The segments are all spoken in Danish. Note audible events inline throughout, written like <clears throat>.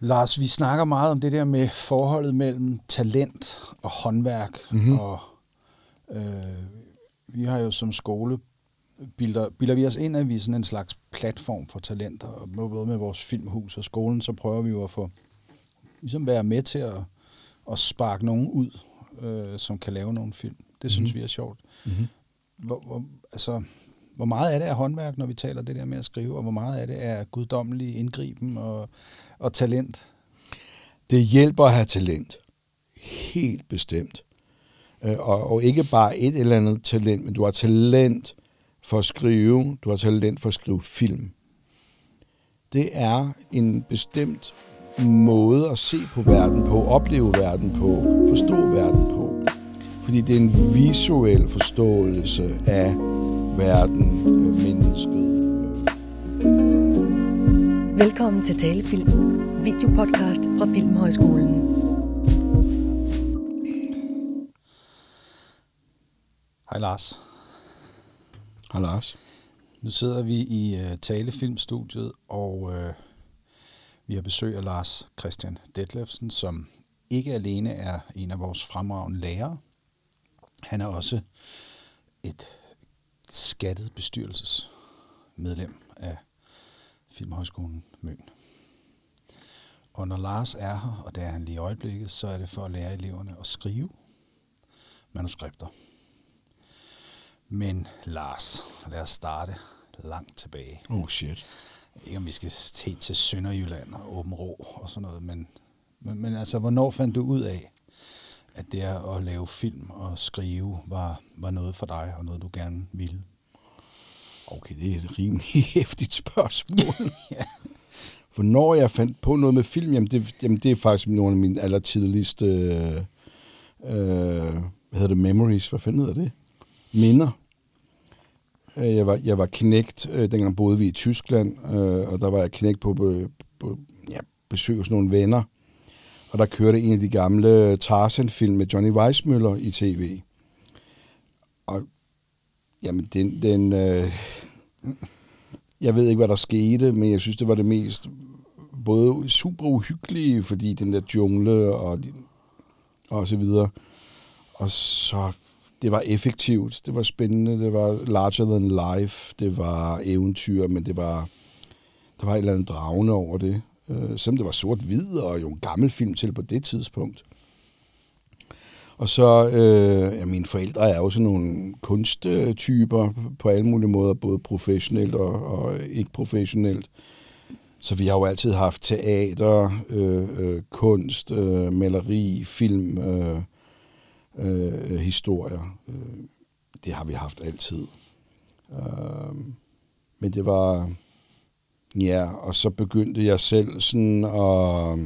Lars, vi snakker meget om det der med forholdet mellem talent og håndværk. Mm-hmm. Og øh, vi har jo som skole, bilder, bilder vi os ind, at vi er sådan en slags platform for talenter. Og både med vores filmhus og skolen, så prøver vi jo at få, ligesom være med til at, at sparke nogen ud, øh, som kan lave nogle film. Det synes mm-hmm. vi er sjovt. Mm-hmm. Hvor, hvor, altså, hvor meget er det er håndværk, når vi taler det der med at skrive, og hvor meget er det er guddommelig indgriben og, og talent? Det hjælper at have talent. Helt bestemt. Øh, og, og ikke bare et eller andet talent, men du har talent for at skrive, du har talent for at skrive film. Det er en bestemt måde at se på verden på, opleve verden på, forstå verden på. Fordi det er en visuel forståelse af verden, øh, mennesket. Velkommen til Talefilm, videopodcast fra Filmhøjskolen. Hej Lars. Hej Lars. Nu sidder vi i uh, talefilmstudiet, og uh, vi har besøg af Lars Christian Detlefsen, som ikke alene er en af vores fremragende lærere. Han er også et skattet bestyrelsesmedlem af Filmhøjskolen Møn. Og når Lars er her, og det er han lige i øjeblikket, så er det for at lære eleverne at skrive manuskripter. Men Lars, lad os starte langt tilbage. Oh shit. Ikke om vi skal helt til Sønderjylland og Åben Rå og sådan noget, men, men, men altså, hvornår fandt du ud af, at det at lave film og skrive var, var noget for dig, og noget du gerne ville? Okay, det er et rimelig <laughs> hæftigt spørgsmål. <laughs> ja. For når jeg fandt på noget med film, jamen det, jamen det er faktisk nogle af mine allertidligste, øh, øh, hvad hedder det, memories, hvad fanden hedder det? Minder. Øh, jeg var, jeg var knægt, øh, dengang boede vi i Tyskland, øh, og der var jeg knægt på, på, på ja, besøg hos nogle venner. Og der kørte en af de gamle Tarzan-film med Johnny Weissmøller i tv. Og jamen, den, den øh, jeg ved ikke, hvad der skete, men jeg synes, det var det mest både super uhyggelige, fordi den der jungle og, og så videre. Og så, det var effektivt, det var spændende, det var larger than life, det var eventyr, men det var, der var et eller andet dragende over det. Øh, selvom det var sort-hvid og jo en gammel film til på det tidspunkt. Og så, øh, ja, mine forældre er jo sådan nogle kunsttyper på alle mulige måder, både professionelt og, og ikke professionelt. Så vi har jo altid haft teater, øh, øh, kunst, øh, maleri, film, øh, øh, historier. Øh, det har vi haft altid. Øh, men det var... Ja, og så begyndte jeg selv sådan at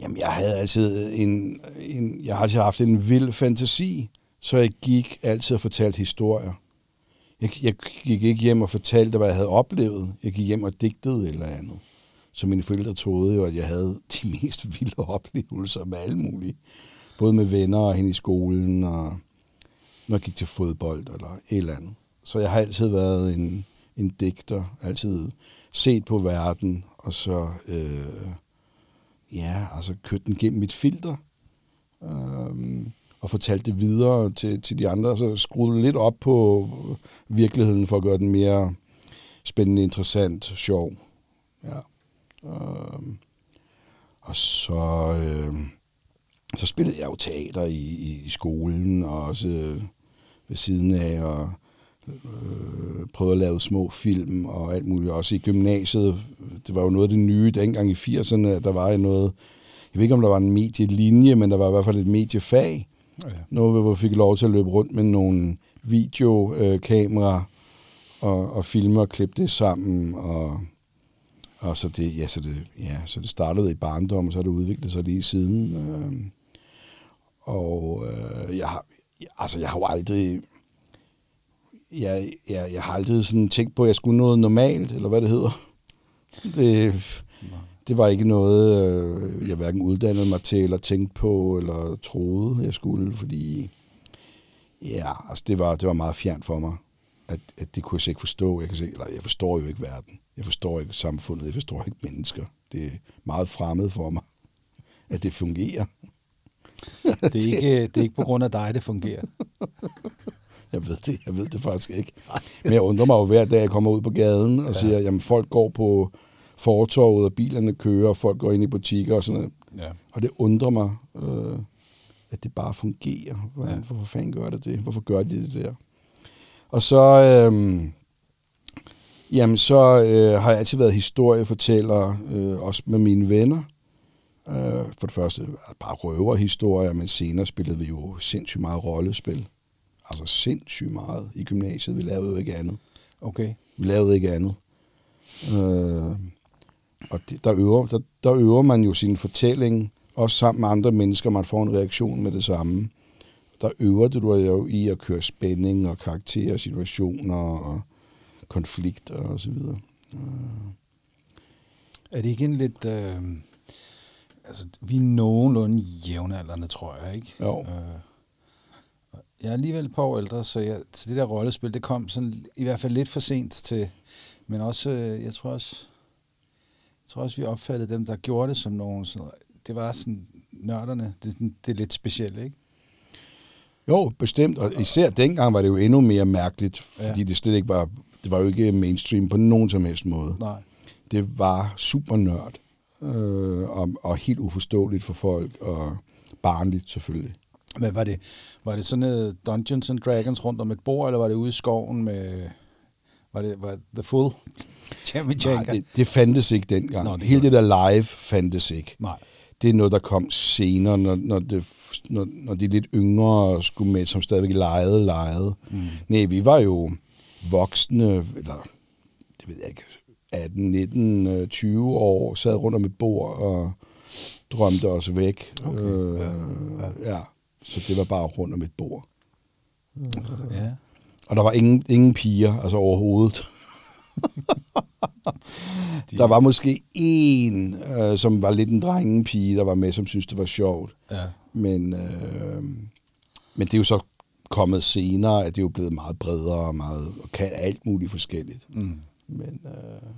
Jamen, jeg havde altid en, en, jeg har altid haft en vild fantasi, så jeg gik altid og fortalte historier. Jeg, jeg gik ikke hjem og fortalte, hvad jeg havde oplevet. Jeg gik hjem og digtede eller andet. Så mine forældre troede jo, at jeg havde <laughs> de mest vilde oplevelser med alle mulige. Både med venner og hen i skolen, og når jeg gik til fodbold eller et eller andet. Så jeg har altid været en, en digter, altid set på verden, og så øh, ja, altså kørt den gennem mit filter, øh, og fortalte det videre til, til de andre, så skruede lidt op på virkeligheden for at gøre den mere spændende, interessant, sjov. Ja. Øh, og så, øh, så spillede jeg jo teater i, i, i skolen, og også øh, ved siden af, og øh, prøvede at lave små film og alt muligt. Også i gymnasiet, det var jo noget af det nye dengang i 80'erne, at der var noget, jeg ved ikke om der var en medielinje, men der var i hvert fald et mediefag. Ja. Noget, hvor vi fik lov til at løbe rundt med nogle videokameraer og, og filme og klippe det sammen. Og, og så, det, ja, så, det, ja, så det startede i barndom, og så har det udviklet sig lige siden. Øh, og øh, jeg har, altså, jeg har jo aldrig jeg, jeg, jeg har aldrig sådan tænkt på, at jeg skulle noget normalt, eller hvad det hedder. Det, det var ikke noget, øh, jeg hverken uddannede mig til, eller tænkte på, eller troede, jeg skulle, fordi ja, altså det var, det var meget fjernt for mig. at, at det kunne jeg ikke forstå. Jeg, kan se, eller jeg forstår jo ikke verden. Jeg forstår ikke samfundet. Jeg forstår ikke mennesker. Det er meget fremmed for mig, at det fungerer. Det er ikke, det er ikke på grund af dig, det fungerer. <laughs> <laughs> Jeg ved det, jeg ved det faktisk ikke. Men jeg undrer mig jo hver dag, jeg kommer ud på gaden og ja. siger, jamen folk går på fortorvet, og bilerne kører, og folk går ind i butikker og sådan noget. Ja. Og det undrer mig, øh, at det bare fungerer. Hvordan, ja. Hvorfor fanden gør det det? Hvorfor gør de det der? Og så, øh, jamen så øh, har jeg altid været historiefortæller, øh, også med mine venner. Øh, for det første bare røverhistorier, men senere spillede vi jo sindssygt meget rollespil. Altså sindssygt meget i gymnasiet. Vi lavede jo ikke andet. Okay. Vi lavede ikke andet. Øh, og det, der, øver, der, der øver man jo sin fortælling, også sammen med andre mennesker, man får en reaktion med det samme. Der øver det du jo i at køre spænding og karakterer, situationer og konflikter og så videre. Øh, Er det ikke en lidt... Øh, altså, vi er nogenlunde jævnaldrende, tror jeg, ikke? Jo. Øh, jeg er alligevel et par år ældre, så jeg, til det der rollespil, det kom sådan i hvert fald lidt for sent til. Men også, øh, jeg tror også, jeg tror også, vi opfattede dem, der gjorde det som nogen. Sådan, det var sådan nørderne. Det, er det er lidt specielt, ikke? Jo, bestemt. Og især dengang var det jo endnu mere mærkeligt, fordi Ja. det slet ikke var, det var jo ikke mainstream på nogen som helst måde. Nej. Det var super nørd, øh, og, og helt uforståeligt for folk, og barnligt selvfølgelig. Hvad var det? Var det sådan noget Dungeons and Dragons rundt om et bord, eller var det ude i skoven med... Var det var The Full <laughs> Jamie Nej, det, det fandtes ikke dengang. Nå, det Hele det der live fandtes ikke. Nej. Det er noget, der kom senere, når, når, det, når, når de lidt yngre skulle med, som stadigvæk legede, legede. Mm. Nej, vi var jo voksne, eller det ved jeg ikke, 18, 19, øh, 20 år, sad rundt om et bord og drømte os væk. Okay, Øh, ja, ja. Så det var bare rundt om et bord. Ja. Og der var ingen, ingen piger, altså overhovedet. <laughs> Der var måske en, øh, som var lidt en drengepige, der var med, som synes det var sjovt. ja. Men, øh, men det er jo så kommet senere, at det er jo blevet meget bredere og, meget, og kan alt muligt forskelligt. Mm. Men øh,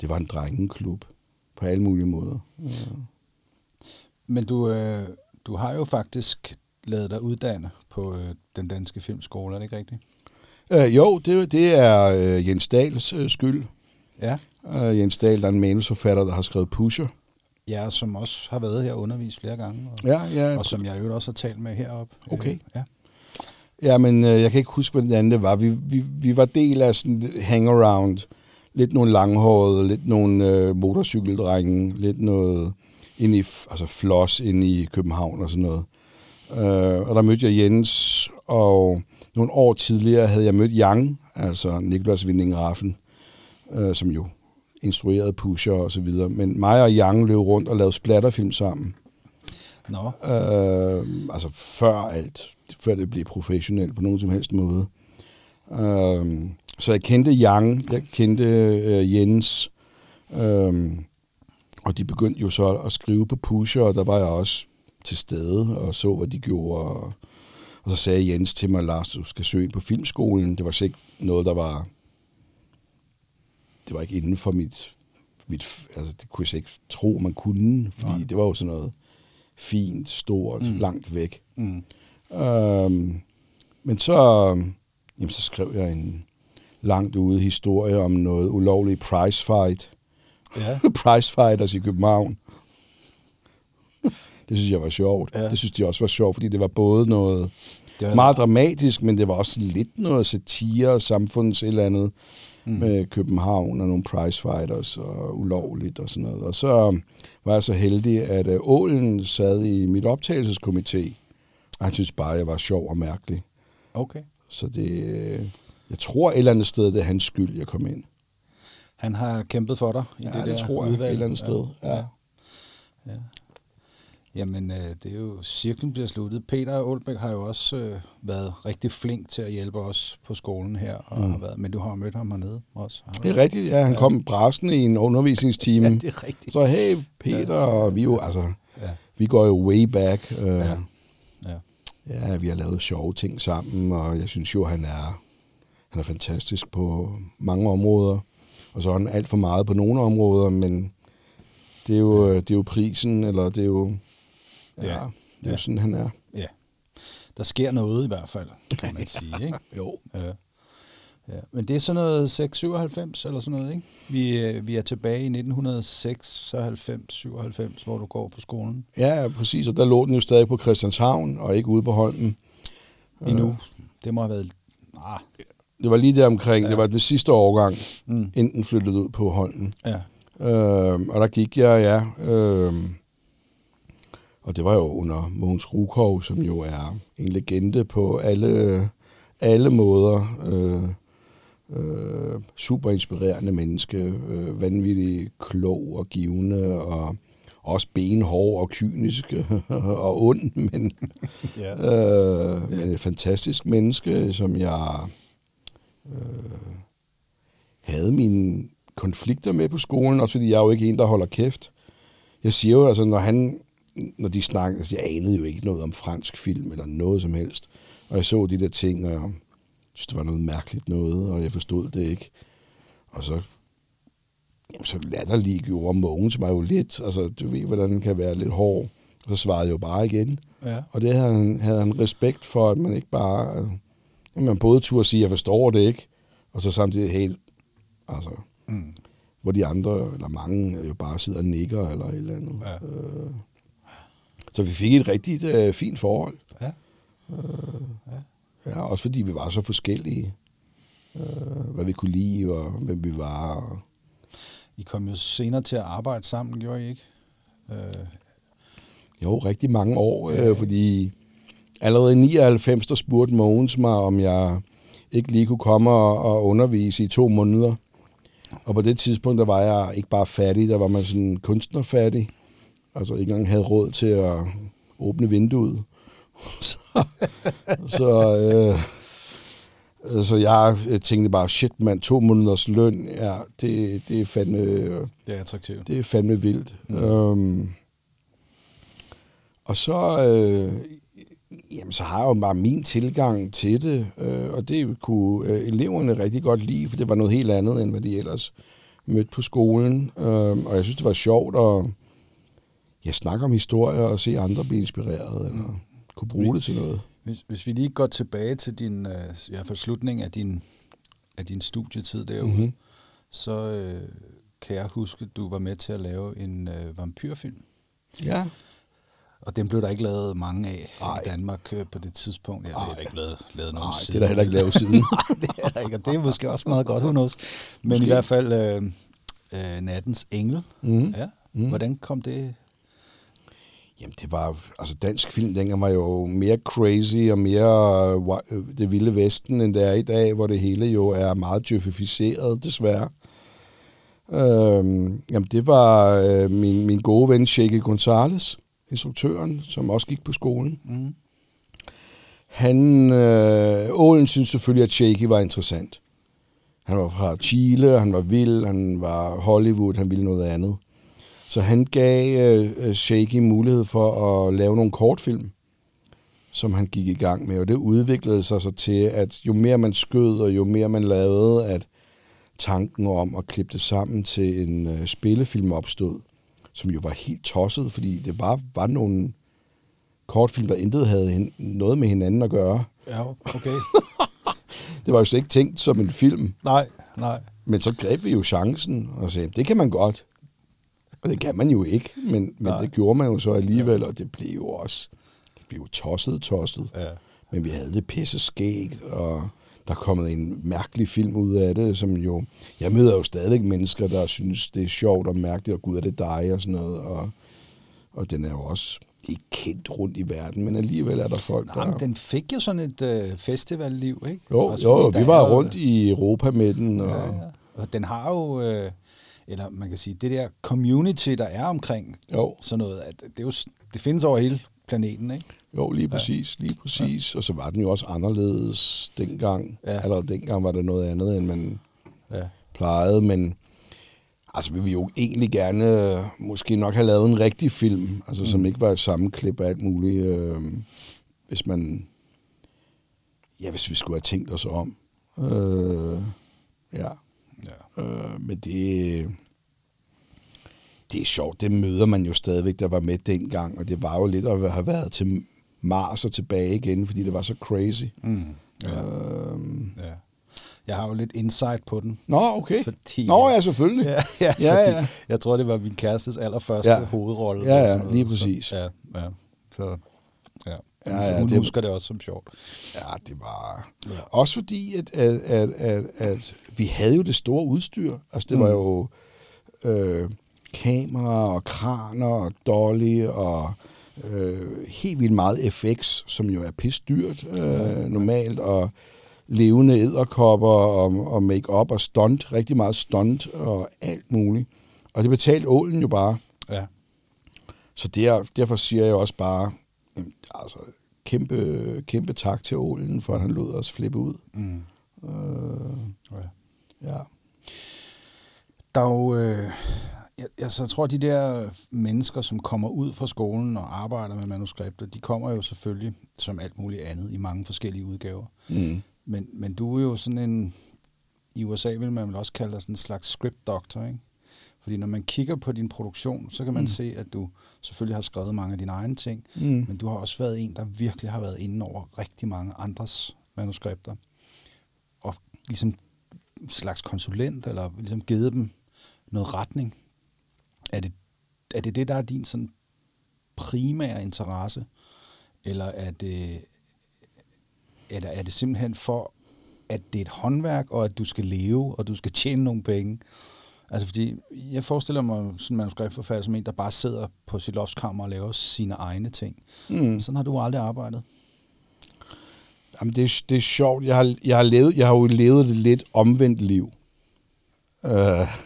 det var en drengeklub på alle mulige måder. Ja. Men du, øh, du har jo faktisk lavet dig uddanne på øh, den danske filmskole, er det ikke rigtigt? Øh, jo, det, det er øh, Jens Dahls øh, skyld. Ja. Øh, Jens Dahl er en manusforfatter, der har skrevet Pusher. Ja, som også har været her og undervist flere gange, og, Ja, ja. og som jeg jo også har talt med heroppe. Okay. Øh, ja. Ja, men øh, jeg kan ikke huske, hvordan det var. Vi, vi, vi var del af sådan hangaround. Lidt nogle langhårede, lidt nogle øh, motorcykeldrenge, lidt noget ind i, altså floss ind i København og sådan noget. Øh, og der mødte jeg Jens, og nogle år tidligere havde jeg mødt Yang, altså Niklas Winding Raffen, øh, som jo instruerede Pusher og så videre. Men mig og Yang løb rundt og lavede splatterfilm sammen. Nå, Øh, altså før alt, før det blev professionelt på nogen som helst måde. Øh, så jeg kendte Yang, jeg kendte øh, Jens, øh, og de begyndte jo så at skrive på Pusher, og der var jeg også til stede og så, hvad de gjorde. Og, så sagde Jens til mig, Lars, du skal søge på filmskolen. Det var slet ikke noget, der var... Det var ikke inden for mit... mit altså, det kunne jeg ikke tro, man kunne, fordi Nej. det var jo sådan noget fint, stort, mm. langt væk. mm. Øhm, men så, jamen, så skrev jeg en langt ude historie om noget ulovlig prize fight. ja. <laughs> prize fighters i København. Det synes jeg var sjovt. Ja. Det synes de også var sjovt, fordi det var både noget Det var meget dramatisk, men det var også lidt noget satire og samfunds et eller andet Mm. med København og nogle prize fighters og ulovligt og sådan noget. Og så var jeg så heldig, at øh, Ålen sad i mit optagelseskomité, og han synes bare, at jeg var sjov og mærkelig. Okay. Så det, øh, jeg tror et eller andet sted, det er hans skyld, jeg kom ind. Han har kæmpet for dig i Ja, det, det der tror jeg, udvalg. et eller andet sted. Ja. Ja. ja. Jamen, øh, det er jo, cirklen bliver sluttet. Peter Aalbæk har jo også øh, været rigtig flink til at hjælpe os på skolen her, og Mm. har været, men du har mødt ham hernede også. Har Det er rigtigt, ja. Han Ja. kom brasende i en undervisningstime. Ja, det er rigtigt. Så hey, Peter, og vi jo, altså, Ja. vi går jo way back. Øh, Ja. ja. Ja. ja, vi har lavet sjove ting sammen, og jeg synes jo, han er, han er fantastisk på mange områder, og så er han alt for meget på nogle områder, men det er jo, det er jo prisen, eller det er jo, ja, Ja. det er jo sådan, han er. Ja. Der sker noget i hvert fald, kan man sige. <laughs> Ikke? Jo. Ja. Ja. Men det er sådan noget 697 eller sådan noget, ikke? Vi, øh, vi er tilbage i 1996-97, hvor du går på skolen Ja, præcis, og der lå den jo stadig på Christianshavn, og ikke ude på Holmen. endnu. Det må have været... Ah, Det var lige der omkring, ja. det var den sidste årgang, mm, enten flyttede ud på Holmen. ja. Øh, og der gik jeg, ja. Øh, og det var jo under Mogens Rukov, som jo er en legende på alle, alle måder. Øh, øh, super inspirerende menneske, øh, vanvittig klog og givende, og også benhård og kynisk <laughs> og ond, men, ja. <laughs> øh, men et fantastisk menneske, som jeg øh, havde mine konflikter med på skolen, også fordi jeg er jo ikke en, der holder kæft. Jeg siger jo, altså, når han, når de snakker, altså, jeg anede jo ikke noget om fransk film eller noget som helst, og jeg så de der ting, og jeg synes, det var noget mærkeligt noget, og jeg forstod det ikke. Og så, jamen, så latterlig gjorde Mogens mig jo lidt, altså, du ved, hvordan den kan være lidt hård. Og så svarede jeg jo bare igen. ja. Og det havde han, havde han respekt for, at man ikke bare... At man både turde sige, jeg forstår det ikke, og så samtidig helt... Altså, Mm. hvor de andre, eller mange, jo bare sidder og nikker eller et eller andet. Ja. Øh, så vi fik et rigtig øh, fint forhold. Ja. Ja, også fordi vi var så forskellige. Øh, hvad vi kunne lide, og hvem vi var. Og, I kom jo senere til at arbejde sammen, gjorde I ikke? Øh, Jo, rigtig mange år, øh, fordi allerede i 99, der spurgte Mogens mig, om jeg ikke lige kunne komme og, og undervise i to måneder. Og på det tidspunkt, der var jeg ikke bare fattig, der var man sådan kunstnerfattig. Altså ikke engang havde råd til at åbne vinduet. <laughs> så så, øh, så jeg tænkte bare, shit mand, to måneders løn, ja, det, det er fandme... det er attraktivt. Det er fandme vildt. Mm. Øhm, og så, øh, jamen, så har jeg jo bare min tilgang til det, øh, og det kunne øh, eleverne rigtig godt lide, for det var noget helt andet, end hvad de ellers mødte på skolen. Øhm, og jeg synes, det var sjovt at ja, snakke om historier og se andre blive inspireret, eller kunne bruge det til noget. Hvis, hvis vi lige går tilbage til din, øh, i hvert fald slutningen af din, af din studietid derude, Mhm. mm-hmm. så øh, kan jeg huske, at du var med til at lave en øh, vampyrfilm. Ja. Og den blev der ikke lavet mange af Ej. i Danmark øh, på det tidspunkt. Jeg har Ej. ikke lavet, lavet nogen det siden. er der heller ikke lavet <laughs> siden. Nej, det er der ikke, og det er måske også meget godt, who knows. Men Måske. i hvert fald øh, øh, Nattens Engel. Mhm. Ja. Mhm. Hvordan kom det? Jamen, det var... Altså, dansk film dengang var jo mere crazy og mere øh, det vilde vesten, end det er i dag, hvor det hele jo er meget djøfificeret, desværre. Øhm, jamen, det var øh, min, min gode ven, Sheikh Gonzales, instruktøren, som også gik på skolen. Mm. Han, øh, Ålen synes selvfølgelig, at Shaky var interessant. Han var fra Chile, han var vild, han var Hollywood, han ville noget andet. Så han gav øh, Shaky mulighed for at lave nogle kortfilm, som han gik i gang med. Og det udviklede sig så til, at jo mere man skød, og jo mere man lavede, at tanken om at klippe det sammen til en øh, spillefilm opstod, som jo var helt tosset, fordi det bare var nogle kortfilm, der intet havde noget med hinanden at gøre. Ja, okay. <laughs> Det var jo slet ikke tænkt som en film. nej, nej. Men så greb vi jo chancen og sagde, det kan man godt. Og det kan man jo ikke, men, men Nej. det gjorde man jo så alligevel, og det blev jo også det blev jo tosset, tosset. Ja. Men vi havde det pisse skægt, og der er kommet en mærkelig film ud af det, som jo... Jeg møder jo stadigvæk mennesker, der synes, det er sjovt og mærkeligt, og gud, er det dig og sådan noget. Og, og den er jo også ikke kendt rundt i verden, men alligevel er der folk, Nej, der... men den fik jo sådan et øh, festivalliv, ikke? Jo, jo, vi var rundt i Europa med den, og... Ja, ja. Og den har jo, øh, eller man kan sige, det der community, der er omkring Jo, sådan noget, at det, er jo, det findes over hele planeten, ikke? jo, lige præcis, lige præcis. Og så var den jo også anderledes dengang. Ja. Allerede dengang var der noget andet, end man Ja. plejede, men altså vi ville jo egentlig gerne øh, måske nok have lavet en rigtig film, altså mm. som ikke var et sammenklip af alt muligt, øh, hvis man, ja, hvis vi skulle have tænkt os om. Øh, ja. Øh, men det, det er sjovt. Det møder man jo stadigvæk, der var med dengang. Og det var jo lidt at have været til Mars og tilbage igen, fordi det var så crazy. Mm. Ja. Øh, ja. Jeg har jo lidt insight på den. nå, okay. Fordi, Nå, ja, selvfølgelig. Ja, <laughs> ja, Ja, fordi ja. jeg tror, det var min kærestes allerførste Ja. hovedrolle. Ja, ja, lige præcis. Så, ja, ja. Så, ja. Ja, ja, Hun det- husker det også som sjovt. Ja, det var... Ja. Også fordi, at, at, at, at, at vi havde jo det store udstyr. Altså, det mm. var jo øh, kamera og kraner og dolly og øh, helt vildt meget FX, som jo er pis dyrt øh, normalt, og levende æderkopper og, og make-up og stunt, rigtig meget stunt og alt muligt. Og det betalte ålen jo bare. Ja. Så Så der, derfor siger jeg også bare, jamen, altså, kæmpe, kæmpe tak til ålen, for at han lod os flippe ud. Mm. Øh, Ja. ja. Der er jo, øh, jeg, jeg, så jeg tror, de der mennesker, som kommer ud fra skolen og arbejder med manuskripter, de kommer jo selvfølgelig, som alt muligt andet, i mange forskellige udgaver. Mm. Men, men du er jo sådan en, i USA vil man vel også kalde dig sådan en slags script doctor, ikke? Fordi når man kigger på din produktion, så kan man mm. se, at du selvfølgelig har skrevet mange af dine egne ting, Mm. men du har også været en, der virkelig har været inde over rigtig mange andres manuskripter. Og ligesom slags konsulent, eller ligesom givet dem noget retning. Er det er det, det der er din sådan primære interesse? Eller er det, eller er det simpelthen for, at det er et håndværk, og at du skal leve, og du skal tjene nogle penge? Altså fordi, jeg forestiller mig sådan en manuskriptforfatter som en, der bare sidder på sit loftskammer og laver sine egne ting. Mm. Sådan har du aldrig arbejdet. Jamen, det, er, det er sjovt. Jeg har, jeg, har levet, jeg har jo levet et lidt omvendt liv. Øh,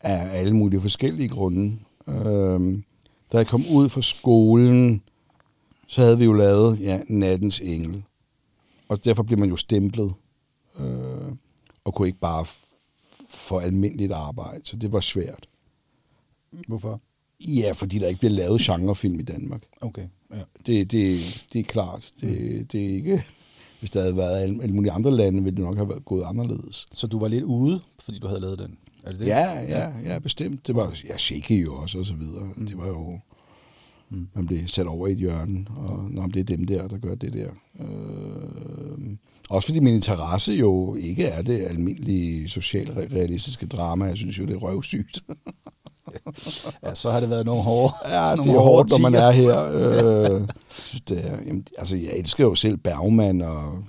af alle mulige forskellige grunde. Øh, da jeg kom ud fra skolen, så havde vi jo lavet ja, Nattens Engel. Og derfor blev man jo stemplet. Øh, og kunne ikke bare f- få almindeligt arbejde. Så det var svært. Hvorfor? Ja, fordi der ikke bliver lavet genrefilm i Danmark. Okay, ja. Det, det, det er klart. Det, det er ikke... Hvis der havde været alle, alle mulige andre lande, ville det nok have været gået anderledes. Så du var lidt ude, fordi du havde lavet den? Er det det? Ja, ja, ja, bestemt. Det var ja, Shake jo også, og så videre. Mm. Det var jo... Mm. Man blev sat over i et hjørne, og når det er dem der, der gør det der. Øh, også fordi min interesse jo ikke er det almindelige socialrealistiske drama. Jeg synes jo, det er røvsygt. <laughs> ja, så har det været nogle hårde <laughs> Ja, nogle det er hårdt, når man er her. Øh, <laughs> jeg synes, det er, jamen, altså, jeg elsker jo selv Bergman og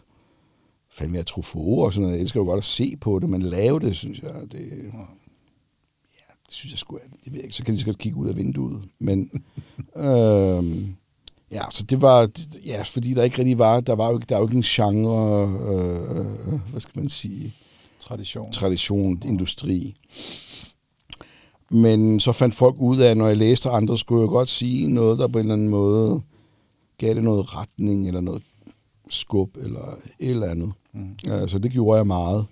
fandme jeg Truffaut og sådan noget. Jeg elsker jo godt at se på det, men lave det, synes jeg, det, ja, det synes jeg sgu er, det ved jeg ikke, så kan de så godt kigge ud af vinduet. Men, øh, ja, så det var, ja, fordi der ikke rigtig var, der var jo ikke, der er jo ikke en genre, øh, hvad skal man sige, Tradition. tradition, industri. Men så fandt folk ud af, når jeg læste andre, skulle jeg godt sige noget, der på en eller anden måde gav det noget retning, eller noget skub, eller et eller andet. Mm. Ja, så det gjorde jeg meget.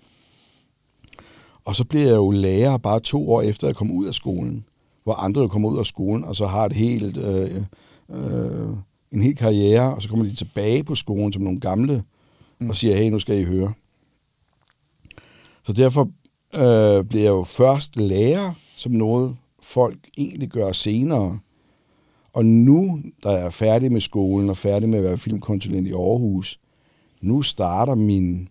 Og så blev jeg jo lærer bare to år efter, jeg kom ud af skolen. Hvor andre jo kommer ud af skolen, og så har et helt, øh, øh, en hel karriere, og så kommer de tilbage på skolen som nogle gamle, mm. og siger, hey, nu skal I høre. Så derfor øh, blev jeg jo først lærer, som noget folk egentlig gør senere. Og nu, da jeg er færdig med skolen og færdig med at være filmkonsulent i Aarhus, nu starter min,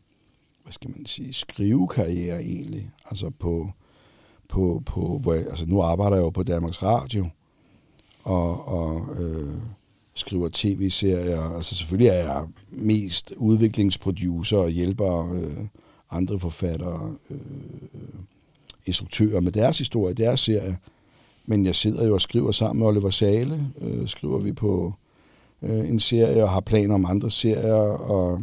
hvad skal man sige, skrivekarriere egentlig. Altså på, på, på hvor jeg, altså nu arbejder jeg jo på Danmarks Radio, og, og øh, skriver tv-serier. Altså selvfølgelig er jeg mest udviklingsproducer og hjælper øh, andre forfattere, øh, instruktører med deres historie, deres serie. Men jeg sidder jo og skriver sammen med Oliver Sale, øh, skriver vi på øh, en serie og har planer om andre serier, og,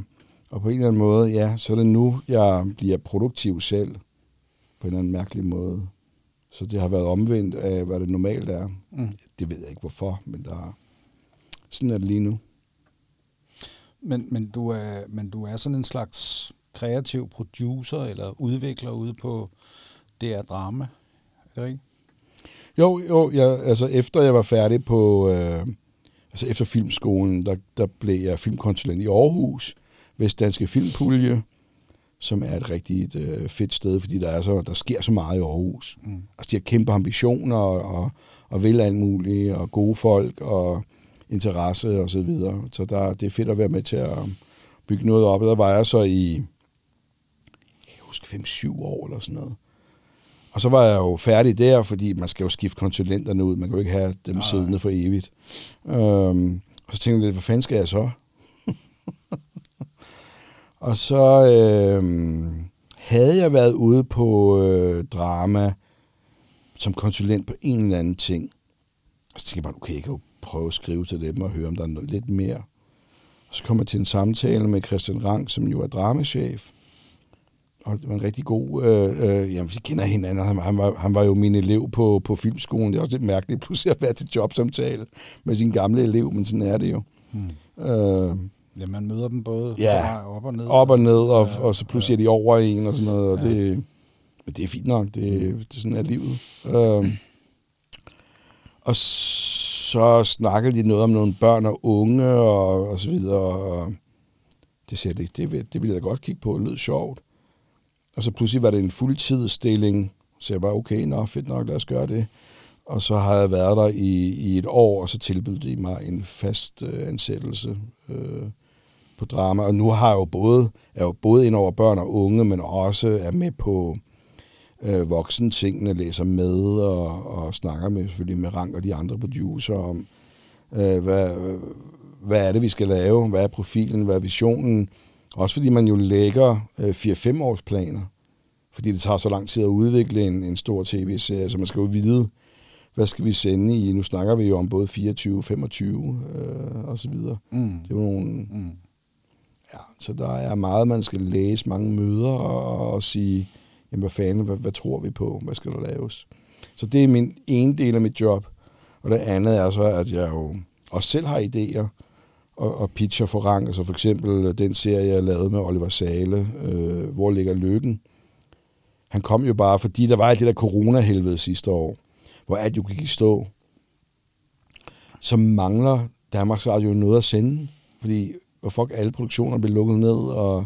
og på en eller anden måde, ja, så er det nu, jeg bliver produktiv selv, på en eller anden mærkelig måde. Så det har været omvendt af, hvad det normalt er. Mm. Det ved jeg ikke hvorfor, men der, sådan er det lige nu. Men, men, du er, men du er sådan en slags kreativ producer eller udvikler ude på DR Drama. Er det rigtigt? Jo, jo, jeg, altså efter jeg var færdig på, øh, altså efter filmskolen, der, der blev jeg filmkonsulent i Aarhus, Vestdanske Filmpulje, som er et rigtig øh, fedt sted, fordi der, er så, der sker så meget i Aarhus. Mm. Altså, de har kæmpe ambitioner og, og, og vil alt muligt, og gode folk og interesse og så videre. Så der, det er fedt at være med til at bygge noget op. Der var jeg så i, jeg huske, 5-7 år eller sådan noget. Og så var jeg jo færdig der, fordi man skal jo skifte konsulenterne ud. Man kan jo ikke have dem Nej. siddende for evigt. Øhm, og så tænkte jeg lidt, hvad fanden skal jeg så? <laughs> og så øhm, havde jeg været ude på øh, drama som konsulent på en eller anden ting. Og så tænkte jeg bare, okay, jeg kan jo prøve at skrive til dem og høre, om der er noget lidt mere. Så kom jeg til en samtale med Christian Rang, som jo er dramachef og det var en rigtig god... Øh, øh, jamen, vi kender hinanden. Han, han, var, han var jo min elev på, på filmskolen. Det er også lidt mærkeligt pludselig at være til jobsamtale med sin gamle elev, men sådan er det jo. Hmm. Øh, ja, man møder dem både ja, op og ned. op og ned, og, ja, og så pludselig ja. er de over en og sådan noget. Og ja. det, men det er fint nok. Det, det er sådan er livet. Øh, og så så snakkede de noget om nogle børn og unge og, og så videre. Og det sagde det, det, det ville jeg da godt kigge på. Det lød sjovt. Og så pludselig var det en fuldtidsstilling, så jeg var okay, nå fedt nok, lad os gøre det. Og så har jeg været der i, i et år, og så tilbød de mig en fast øh, ansættelse øh, på drama. Og nu har jeg jo både, er jo både ind over børn og unge, men også er med på øh, voksen tingene, læser med og, og snakker med selvfølgelig med Rank og de andre producer om, øh, hvad, hvad er det, vi skal lave, hvad er profilen, hvad er visionen, også fordi man jo lægger øh, 4-5 års planer, fordi det tager så lang tid at udvikle en, en stor tv-serie, så man skal jo vide, hvad skal vi sende i? Nu snakker vi jo om både 24, 25 øh, og så videre. Mm. Det er jo nogle... Mm. Ja, så der er meget, man skal læse, mange møder og, og sige, jamen hvad fanden, hvad, hvad tror vi på? Hvad skal der laves? Så det er min ene del af mit job. Og det andet er så, at jeg jo også selv har idéer, og, og pitcher for rang. Altså for eksempel den serie, jeg lavede med Oliver Sale, øh, Hvor ligger lykken? Han kom jo bare, fordi der var alt det der corona-helvede sidste år, hvor alt jo gik i stå. Så mangler Danmarks Radio noget at sende, fordi hvor fuck alle produktioner blev lukket ned, og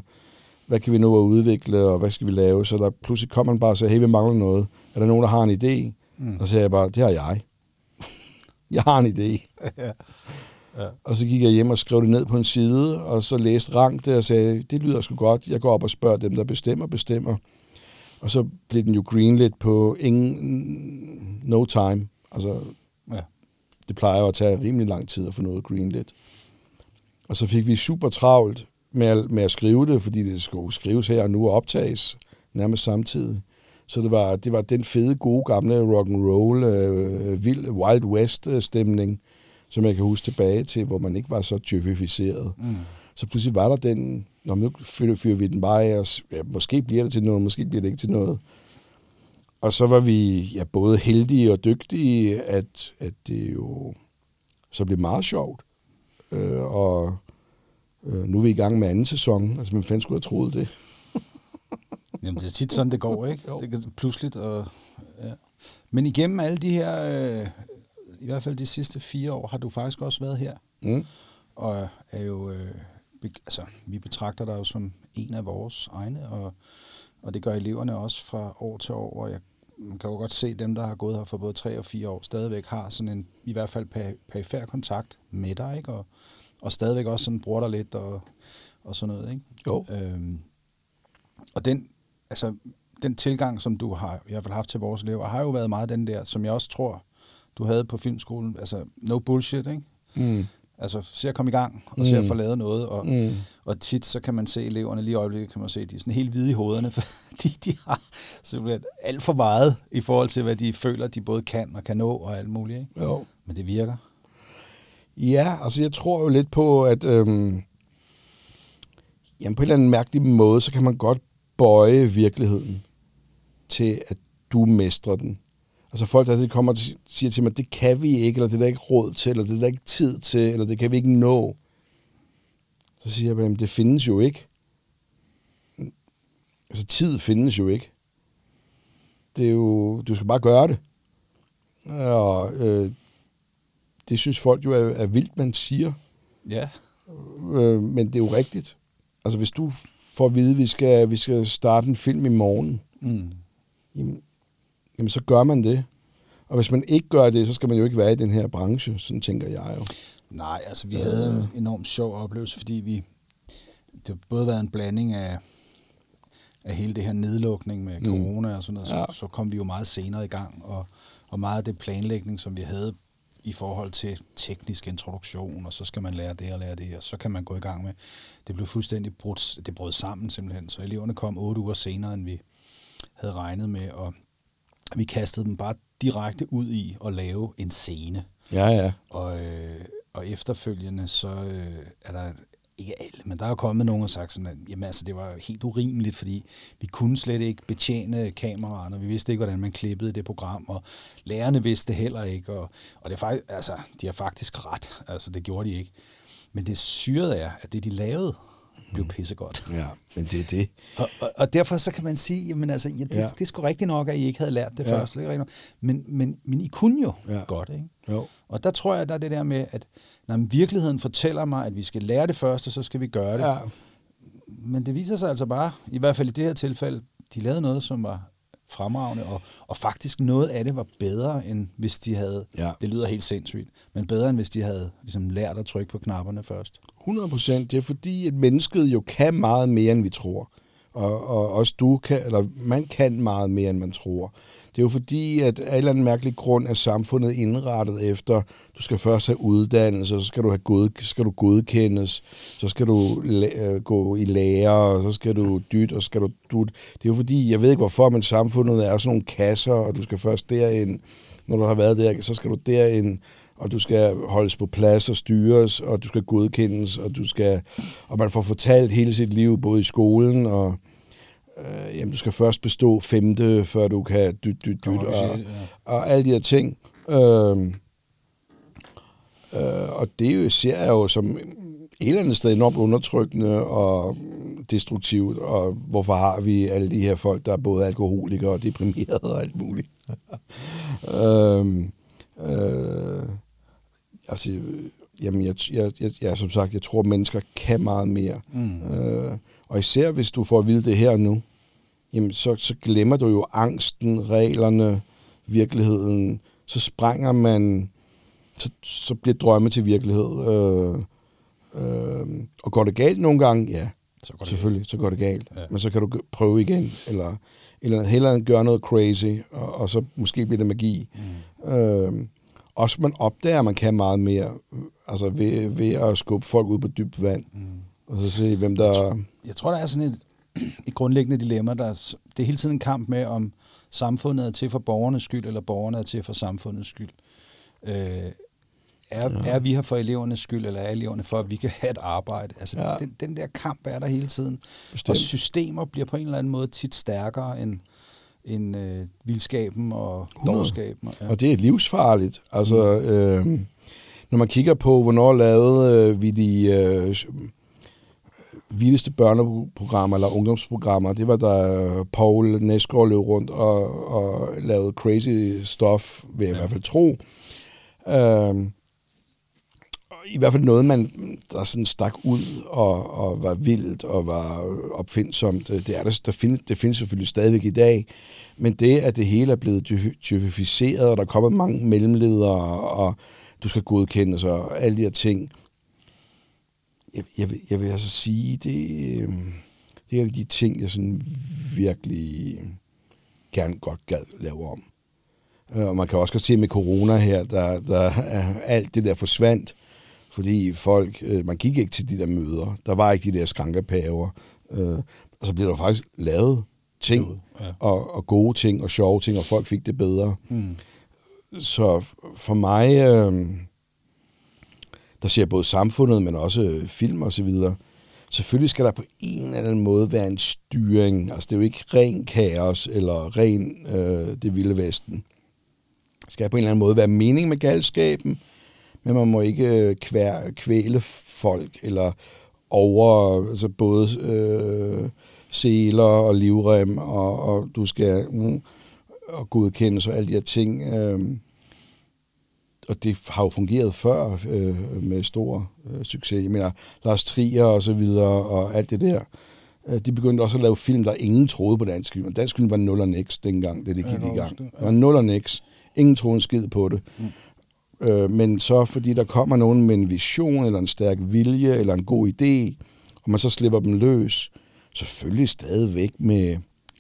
hvad kan vi nå at udvikle, og hvad skal vi lave? Så der pludselig kom man bare og sagde, hey, vi mangler noget. Er der nogen, der har en idé? Mm. Og så sagde jeg bare, det har jeg. <laughs> jeg har en idé. <laughs> ja. Ja. Og så gik jeg hjem og skrev det ned på en side, og så læste Rang det og sagde, det lyder sgu godt, jeg går op og spørger dem, der bestemmer, bestemmer. Og så blev den jo greenlit på ingen, no time. Altså, ja. det plejer jo at tage rimelig lang tid at få noget greenlit. Og så fik vi super travlt med at, med at skrive det, fordi det skulle skrives her og nu og optages nærmest samtidig. Så det var, det var den fede, gode, gamle rock and roll, øh, vild Wild West stemning, som jeg kan huske tilbage til, hvor man ikke var så djøfificeret. Mm. Så pludselig var der den, når nu fyrer vi den bare af, og ja, måske bliver det til noget, måske bliver det ikke til noget. Og så var vi ja, både heldige og dygtige, at, at det jo så blev meget sjovt. Øh, og øh, nu er vi i gang med anden sæson. Altså, man fanden skulle have troet det. <laughs> Jamen, det er tit sådan, det går, ikke? Jo. Det er pludseligt. Og, ja. Men igennem alle de her øh, i hvert fald de sidste fire år, har du faktisk også været her. Mm. Og er jo, øh, altså, vi betragter dig jo som en af vores egne, og, og det gør eleverne også fra år til år, og jeg man kan jo godt se, dem, der har gået her for både tre og fire år, stadigvæk har sådan en, i hvert fald perifær kontakt med dig, ikke? Og, og stadigvæk også sådan bruger dig lidt og, og sådan noget, ikke? Jo. Øhm, og den, altså, den tilgang, som du har i hvert fald haft til vores elever, har jo været meget den der, som jeg også tror, du havde på filmskolen. Altså, no bullshit, ikke? Mm. Altså, se at komme i gang, og mm. se at få lavet noget. Og, mm. og tit, så kan man se eleverne, lige i øjeblikket kan man se, at de er sådan helt hvide i hovederne, <laughs> fordi de har simpelthen alt for meget i forhold til, hvad de føler, de både kan og kan nå og alt muligt. Ikke? Jo. Men det virker. Ja, altså jeg tror jo lidt på, at øhm, jamen på en eller anden mærkelig måde, så kan man godt bøje virkeligheden til, at du mestrer den. Altså folk, der kommer og siger til mig, det kan vi ikke, eller det er der ikke råd til, eller det er der ikke tid til, eller det kan vi ikke nå. Så siger jeg, jamen det findes jo ikke. Altså tid findes jo ikke. Det er jo, du skal bare gøre det. Og øh, det synes folk jo er, er vildt, man siger. Ja. Øh, men det er jo rigtigt. Altså hvis du får at vide, at vi skal, vi skal starte en film i morgen, Mm. jamen, jamen så gør man det. Og hvis man ikke gør det, så skal man jo ikke være i den her branche, sådan tænker jeg jo. Nej, altså vi havde en enormt sjov oplevelse, fordi vi det har både været en blanding af, af hele det her nedlukning med Mm. corona og sådan noget, Ja. så, så kom vi jo meget senere i gang, og, og meget af det planlægning, som vi havde i forhold til teknisk introduktion, og så skal man lære det og lære det, og så kan man gå i gang med. Det blev fuldstændig brudt, det brød sammen simpelthen, så eleverne kom otte uger senere, end vi havde regnet med, og vi kastede dem bare direkte ud i at lave en scene. Ja, ja. Og, øh, og efterfølgende, så øh, er der, ikke alle, men der er kommet nogen og sagt sådan, at jamen, altså, det var helt urimeligt, fordi vi kunne slet ikke betjene kameraerne, og vi vidste ikke, hvordan man klippede det program, og lærerne vidste det heller ikke, og, og det er faktisk, altså, de har faktisk ret, altså det gjorde de ikke. Men det syrede er, at det de lavede, blev pissegodt. Ja, men det er det. Og, og, og derfor så kan man sige, jamen altså, ja, det, Ja. det er sgu rigtigt nok, at I ikke havde lært det Ja. først. Det. Men, men, men I kunne jo ja. godt, ikke? Jo. Og der tror jeg, der er det der med, at når virkeligheden fortæller mig, at vi skal lære det først, og så skal vi gøre det. Ja, Men det viser sig altså bare, i hvert fald i det her tilfælde, de lavede noget, som var fremragende, og, og faktisk noget af det var bedre, end hvis de havde, Ja. det lyder helt sindssygt, men bedre, end hvis de havde ligesom, lært at trykke på knapperne først. 100 procent. Det er fordi, at mennesket jo kan meget mere, end vi tror. Og, og også du kan, eller man kan meget mere, end man tror. Det er jo fordi, at af en eller anden mærkelig grund er samfundet indrettet efter, du skal først have uddannelse, så skal du, have god, skal du godkendes, så skal du la- øh, gå i lære, og så skal du dyt, og skal du dut. Det er jo fordi, jeg ved ikke hvorfor, men samfundet er sådan nogle kasser, og du skal først derind, når du har været der, så skal du derind, og du skal holdes på plads og styres, og du skal godkendes, og du skal, og man får fortalt hele sit liv, både i skolen og øh, jamen, du skal først bestå femte, før du kan dyt, dyt, dyt, og, og alle de her ting. Øh, øh, og det er jo, ser jeg jo som et eller andet sted enormt undertrykkende og destruktivt, og hvorfor har vi alle de her folk, der er både alkoholikere og deprimerede og alt muligt. <laughs> øhm, øh, altså, jamen, jeg, jeg, jeg, jeg, som sagt, jeg tror, at mennesker kan meget mere. Mm. Øh, og især hvis du får at vide det her nu, jamen, så, så glemmer du jo angsten, reglerne, virkeligheden. Så sprænger man, så, så bliver drømme til virkelighed. Øh, øh, og går det galt nogle gange? Ja, Så går det selvfølgelig, så går det galt. Ja. Men så kan du prøve igen, eller, eller hellere gøre noget crazy, og, og så måske bliver det magi. Mm. Øh, også man opdager, at man kan meget mere, altså ved, ved at skubbe folk ud på dybt vand, Mm. og så se, hvem der... Jeg tror, der er sådan et, <clears throat> et grundlæggende dilemma. Der er, det er hele tiden en kamp med, om samfundet er til for borgernes skyld, eller borgerne er til for samfundets skyld. Øh, er, ja. er vi her for elevernes skyld, eller er eleverne for, at vi kan have et arbejde? Altså, Ja. den, den der kamp er der hele tiden. Bestemt. Og systemer bliver på en eller anden måde tit stærkere end, end øh, vildskaben og 100. dårskaben. Ja. Og det er livsfarligt. Altså, øh, når man kigger på, hvornår lavede øh, vi de øh, vildeste børneprogrammer eller ungdomsprogrammer, det var da Paul Næsgaard løb rundt og, og lavede crazy stuff, vil jeg ja. i hvert fald tro. Øh, i hvert fald noget, man der sådan stak ud og, og var vildt og var opfindsomt. Det, er der, der find, det findes selvfølgelig stadigvæk i dag, men det, at det hele er blevet typificeret, og der kommer mange mellemledere, og du skal godkendes og alle de her ting, jeg, jeg, jeg vil altså sige, det, øh, det er en af de ting, jeg sådan virkelig gerne godt gad lave om. Øh, og man kan også godt se med corona her, der, der er alt det der forsvandt, fordi folk, øh, man gik ikke til de der møder. Der var ikke de der skrankepaver. Øh, og så blev der faktisk lavet ting, Ja. og, og gode ting, og sjove ting, og folk fik det bedre. Mm. Så for mig, øh, der ser både samfundet, men også øh, film og så videre. Selvfølgelig skal der på en eller anden måde være en styring. Altså det er jo ikke ren kaos eller ren øh, det vilde vesten. Der skal på en eller anden måde være mening med galskaben, men man må ikke øh, kvær, kvæle folk eller over altså både øh, seler og livrem, og, og du skal mm, og godkendes og alle de her ting. Øh, og det har jo fungeret før øh, med stor øh, succes. Jeg mener, Lars Trier og så videre, og alt det der. Øh, de begyndte også at lave film, der ingen troede på dansk film. Dansk film var nul og niks dengang, det det Ja, gik jeg i gang. Det var nul og niks. Ingen troede en skid på det. Mm. Øh, men så fordi der kommer nogen med en vision, eller en stærk vilje, eller en god idé, og man så slipper dem løs, selvfølgelig stadigvæk med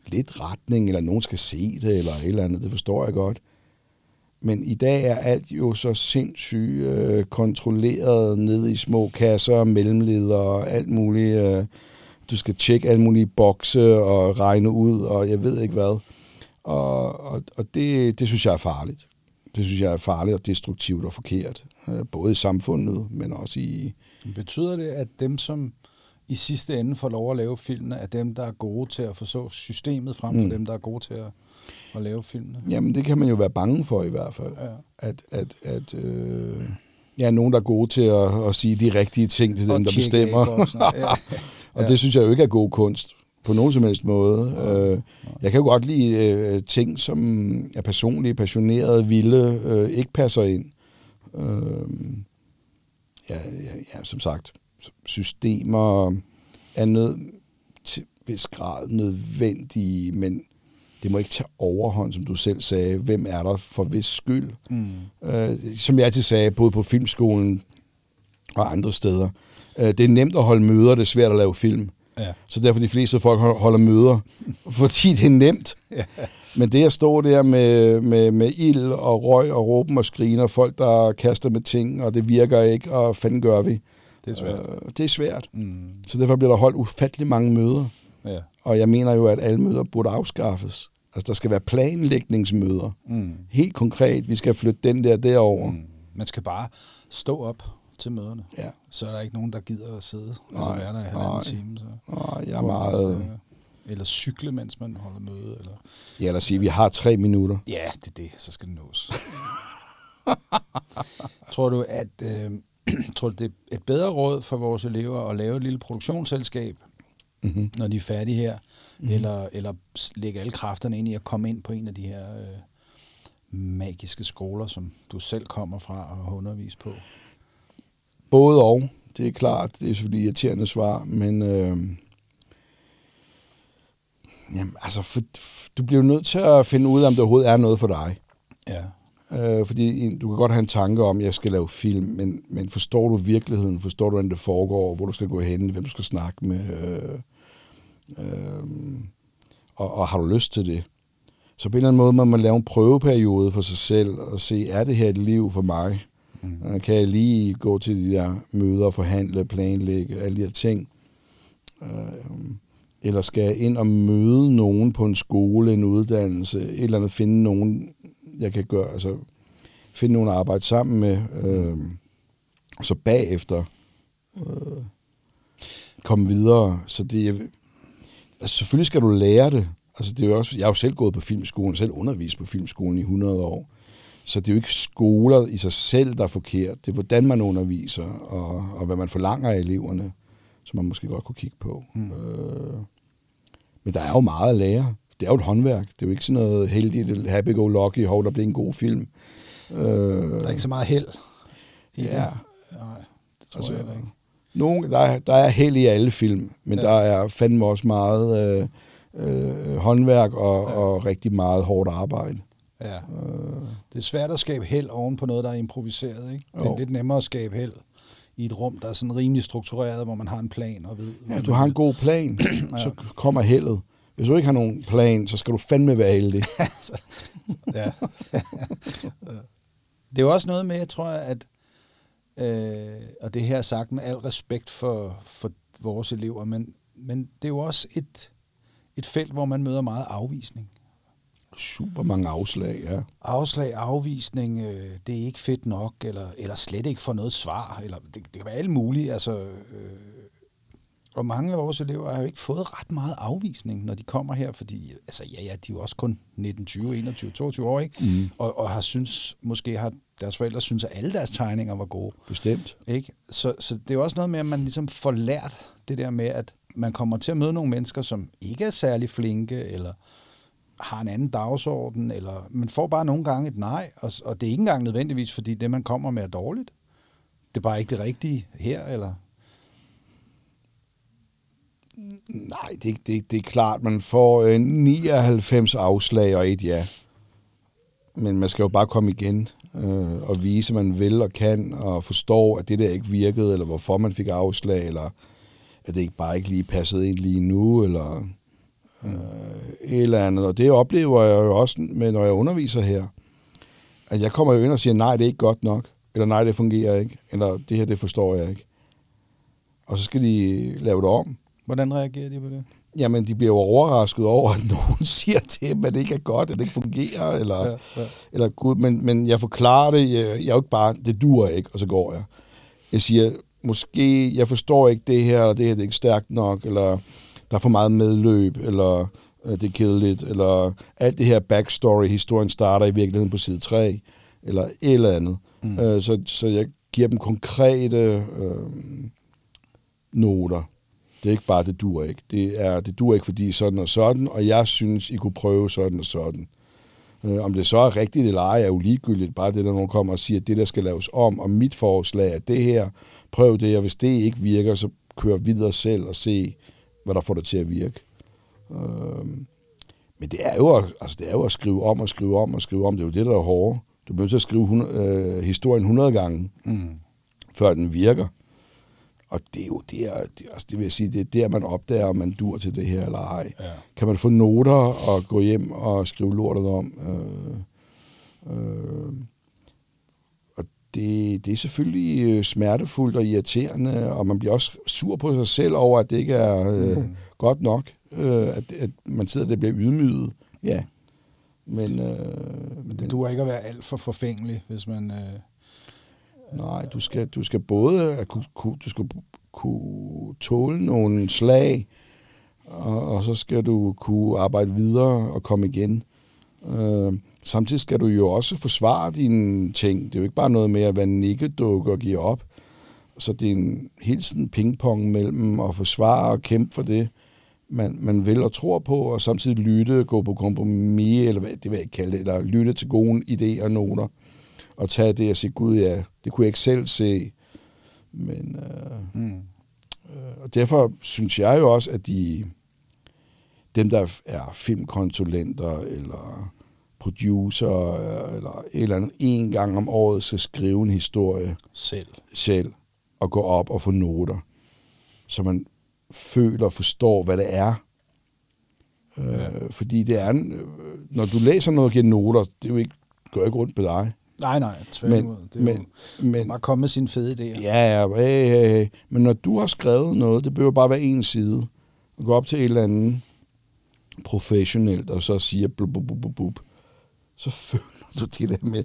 lidt retning, eller nogen skal se det, eller et eller andet, det forstår jeg godt. Men i dag er alt jo så sindssygt øh, kontrolleret ned i små kasser, mellemledere og alt muligt. Øh, du skal tjekke alle mulige bokse og regne ud, og jeg ved ikke hvad. Og, og, og det, det synes jeg er farligt. Det synes jeg er farligt og destruktivt og forkert. Øh, både i samfundet, men også i... Betyder det, at dem, som i sidste ende får lov at lave filmene, er dem, der er gode til at forstå systemet, frem for Mm. dem, der er gode til at, at lave filmene? Jamen, det kan man jo være bange for i hvert fald. Ja. At, at, at øh, ja, nogen, der er gode til at, at sige de rigtige ting til Og dem, der bestemmer. boksen. <laughs> Ja. Og det synes jeg jo ikke er god kunst på nogen som helst måde. Øh, jeg kan jo godt lide øh, ting, som er personlige, passionerede, vilde, øh, ikke passer ind. Øh, ja, ja, ja, som sagt, systemer er nød, til vis grad nødvendige, men det må ikke tage overhånd, som du selv sagde. Hvem er der for hvis skyld? Mm. Øh, som jeg altid sagde, både på filmskolen og andre steder. Øh, det er nemt at holde møder, det er svært at lave film. Ja. Så derfor de fleste folk hold- holder møder, <laughs> fordi det er nemt. Ja. Men det at stå der med, med, med ild og røg og råben og skrine, og folk, der kaster med ting, og det virker ikke, og fanden gør vi? Det er svært. Øh, det er svært. Mm. Så derfor bliver der holdt ufattelig mange møder. Ja. Og jeg mener jo, at alle møder burde afskaffes. Altså, der skal være planlægningsmøder. Mm. Helt konkret, vi skal flytte den der derover. Mm. Man skal bare stå op til møderne. Ja. Så er der ikke nogen, der gider at sidde. Altså Nej, være der i halvanden nej. time. Så Og jeg er meget... afsted. Eller cykle, mens man holder møde. Eller... Ja, os sige, vi har tre minutter. Ja, det er det. Så skal det nås. <laughs> tror du, at øh, <clears throat> tror du, det er et bedre råd for vores elever at lave et lille produktionsselskab, Mm-hmm. når de er færdige her, Mhm. mm-hmm. eller, eller lægge alle kræfterne ind i at komme ind på en af de her øh, magiske skoler, som du selv kommer fra og har undervist på? Både og, det er klart. Det er selvfølgelig irriterende svar, men... Øh, jamen, altså, for, du bliver nødt til at finde ud af, om det overhovedet er noget for dig. Ja. Øh, fordi du kan godt have en tanke om, at jeg skal lave film, men, men forstår du virkeligheden? Forstår du, hvordan det foregår? Hvor du skal gå hen? Hvem du skal snakke med? Øh, øh, og, og har du lyst til det? Så på en eller anden måde må man lave en prøveperiode for sig selv og se, er det her et liv for mig? Mm. Øh, Kan jeg lige gå til de der møder, forhandle, planlægge, alle de her ting? Øh, eller skal jeg ind og møde nogen på en skole, en uddannelse, et eller andet, finde nogen, jeg kan gøre, altså finde nogen at arbejde sammen med, øh, og så bagefter øh, komme videre. Så det altså selvfølgelig skal du lære det. Altså det er jo også, jeg har jo selv gået på filmskolen, selv undervist på filmskolen i 100 år. Så det er jo ikke skoler i sig selv, der er forkert. Det er, hvordan man underviser, og, og hvad man forlanger af eleverne, som man måske godt kunne kigge på. Mm. Øh, men der er jo meget at lære. Det er jo et håndværk. Det er jo ikke sådan noget heldigt, happy-go-lucky, hov, der bliver en god film. Øh, Der er ikke så meget held i Ja. det. Nej, det tror Altså, jeg ikke. Nogle, der, er, der er held i alle film, men Ja. der er fandme også meget øh, øh, håndværk og, ja. og rigtig meget hårdt arbejde. Ja. Øh, Det er svært at skabe held oven på noget, der er improviseret. Ikke? Det er Jo. lidt nemmere at skabe held i et rum, der er sådan rimelig struktureret, hvor man har en plan og ved... ja, du har en god plan, <clears throat> så kommer heldet. Hvis du ikke har nogen plan, så skal du fandme være heldig. <laughs> ja. <laughs> det er jo også noget med, jeg tror, at øh, og det her er sagt med al respekt for, for vores elever, men, men det er jo også et, et felt, hvor man møder meget afvisning. Super mange afslag, ja. Afslag, afvisning, øh, det er ikke fedt nok, eller, eller slet ikke få noget svar, eller det, det kan være alt muligt. Altså, øh, og mange af vores elever har jo ikke fået ret meget afvisning, når de kommer her, fordi altså, ja, ja, de er jo også kun 19, 20, 21, 22 år, ikke? Mm. Og, og har synes, måske har deres forældre synes, at alle deres tegninger var gode. Bestemt. Ikke? Så, så det er jo også noget med, at man ligesom får lært det der med, at man kommer til at møde nogle mennesker, som ikke er særlig flinke, eller har en anden dagsorden, eller man får bare nogle gange et nej, og, og det er ikke engang nødvendigvis, fordi det, man kommer med, er dårligt. Det er bare ikke det rigtige her, eller... Nej, det, det, det er klart, man får øh, 99 afslag og et ja. Men man skal jo bare komme igen øh, og vise, at man vil og kan, og forstå, at det der ikke virkede, eller hvorfor man fik afslag, eller at det ikke bare ikke lige passede ind lige nu, eller øh, et eller andet. Og det oplever jeg jo også, med, når jeg underviser her. At jeg kommer jo ind og siger, nej, det er ikke godt nok, eller nej, det fungerer ikke, eller det her, det forstår jeg ikke. Og så skal de lave det om. Hvordan reagerer de på det? Jamen, de bliver jo overrasket over, at nogen <laughs> siger til dem, at det ikke er godt, at det ikke fungerer, eller, ja, ja. eller gud, men, men jeg forklarer det, jeg, jeg er jo ikke bare, det duer ikke, og så går jeg. Jeg siger, måske, jeg forstår ikke det her, eller det her det er ikke stærkt nok, eller der er for meget medløb, eller uh, det er kedeligt, eller alt det her backstory, historien starter i virkeligheden på side 3, eller et eller andet. Mm. Uh, så, så jeg giver dem konkrete uh, noter. Det er ikke bare, det dur ikke. Det, er, det dur ikke, fordi sådan og sådan, og jeg synes, I kunne prøve sådan og sådan. Øh, om det så er rigtigt eller ej, er jo ligegyldigt. Bare det, der nogen kommer og siger, at det der skal laves om, og mit forslag er det her, prøv det, og hvis det ikke virker, så kør videre selv og se, hvad der får det til at virke. Øh, men det er, jo, altså, det er jo at skrive om og skrive om og skrive om. Det er jo det, der er hårdt. Du bliver nødt til at skrive 100, øh, historien 100 gange, mm. før den virker. Og det er jo der, det, altså det vil jeg sige, det er der, man opdager, om man dur til det her eller ej. Ja. Kan man få noter og gå hjem og skrive lortet om? Øh, øh, det, det er selvfølgelig øh, smertefuldt og irriterende, og man bliver også sur på sig selv over, at det ikke er øh, mm. godt nok, øh, at, at man sidder der og bliver ydmyget. Ja. Men, øh, men det duer ikke at være alt for forfængelig, hvis man... Øh Nej, du skal, du skal både kunne, kunne, du skal kunne tåle nogle slag, og, og så skal du kunne arbejde videre og komme igen. Øh, samtidig skal du jo også forsvare dine ting. Det er jo ikke bare noget med at være nikkedukke og give op. Så det er en helt sådan pingpong mellem at forsvare og kæmpe for det, man, man vil og tror på, og samtidig lytte, gå på kompromis, eller hvad det vil jeg ikke kalde det, eller lytte til gode idéer og noter at tage det og sige, gud ja, det kunne jeg ikke selv se. Men, øh, mm. øh, og derfor synes jeg jo også, at de, dem, der er filmkonsulenter eller producer eller et eller andet, en gang om året skal skrive en historie selv, selv og gå op og få noter, så man føler og forstår, hvad det er. Øh, ja. Øh, fordi det er, når du læser noget og giver noter, det er jo ikke, går ikke rundt på dig. Nej, nej, tværtimod. Det er men, jo men, bare komme med sine fede idéer. Ja, ja, hey, hey, hey. men når du har skrevet noget, det behøver bare være en side, og gå op til et eller andet professionelt, og så siger blub, blub, blub, blub, så føler du det der med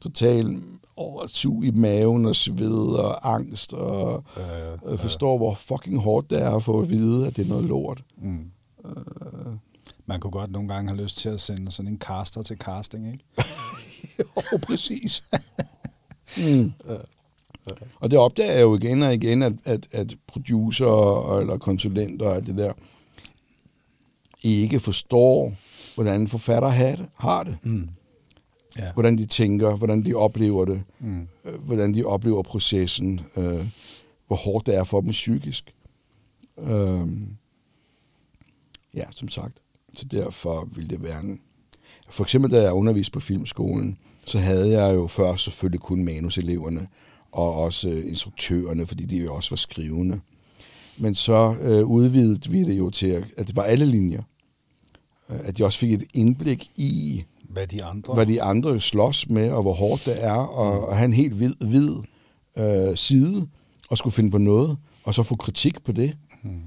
total oversug i maven og sved og angst, og ja, ja, ja. forstår, hvor fucking hårdt det er at få at vide, at det er noget lort. Mm. Uh, Man kunne godt nogle gange have lyst til at sende sådan en caster til casting, ikke? <laughs> jo, præcis. <laughs> mm. Og det opdager jeg jo igen og igen, at, at, at producer eller konsulenter og det der, ikke forstår, hvordan forfatter har det. Har det. Mm. Ja. Hvordan de tænker, hvordan de oplever det, mm. øh, hvordan de oplever processen, øh, hvor hårdt det er for dem psykisk. Øh, ja, som sagt. Så derfor vil det være en... For eksempel, da jeg underviste på filmskolen, så havde jeg jo først selvfølgelig kun manuseleverne, og også øh, instruktørerne, fordi de jo også var skrivende. Men så øh, udvidede vi det jo til, at det var alle linjer. Øh, at de også fik et indblik i, hvad de andre, hvad de andre slås med, og hvor hårdt det er, og, mm. og have en helt hvid, hvid øh, side, og skulle finde på noget, og så få kritik på det. Mm.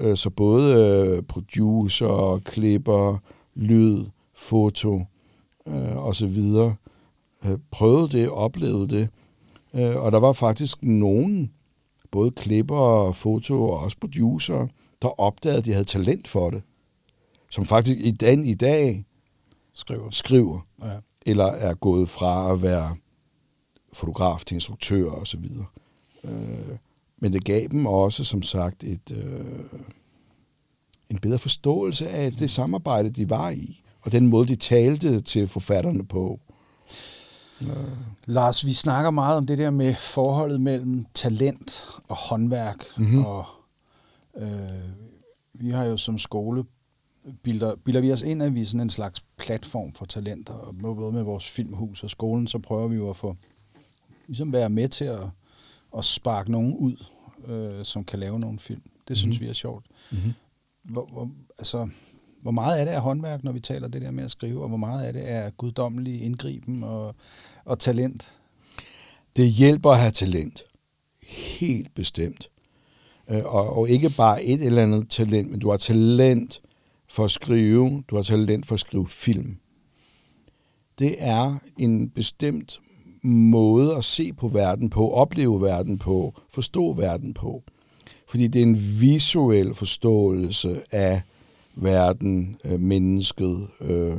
Øh, så både øh, producer, klipper, lyd, foto øh, og så videre øh, prøvede det, oplevede det. Øh, og der var faktisk nogen, både klipper foto og også producer, der opdagede, at de havde talent for det. Som faktisk i den i dag skriver, skriver ja. eller er gået fra at være fotograf til instruktør og så videre. Øh, men det gav dem også, som sagt, et, øh, en bedre forståelse af det samarbejde, de var i, og den måde, de talte til forfatterne på. Øh. Lars, vi snakker meget om det der med forholdet mellem talent og håndværk, mm-hmm. og Øh, vi har jo som skole, bilder, bilder vi os ind, at vi er sådan en slags platform for talenter, og både med vores filmhus og skolen, så prøver vi jo at få, ligesom være med til at, at sparke nogen ud, øh, som kan lave nogle film. Det synes Mhm. vi er sjovt. Mm-hmm. Hvor, hvor, altså, hvor meget af det er håndværk, når vi taler det der med at skrive, og hvor meget af det er guddommelig indgriben og, og talent? Det hjælper at have talent. Helt bestemt. Øh, Og, og ikke bare et eller andet talent, men du har talent for at skrive, du har talent for at skrive film. Det er en bestemt måde at se på verden på, opleve verden på, forstå verden på. Fordi det er en visuel forståelse af verden, øh, mennesket, øh,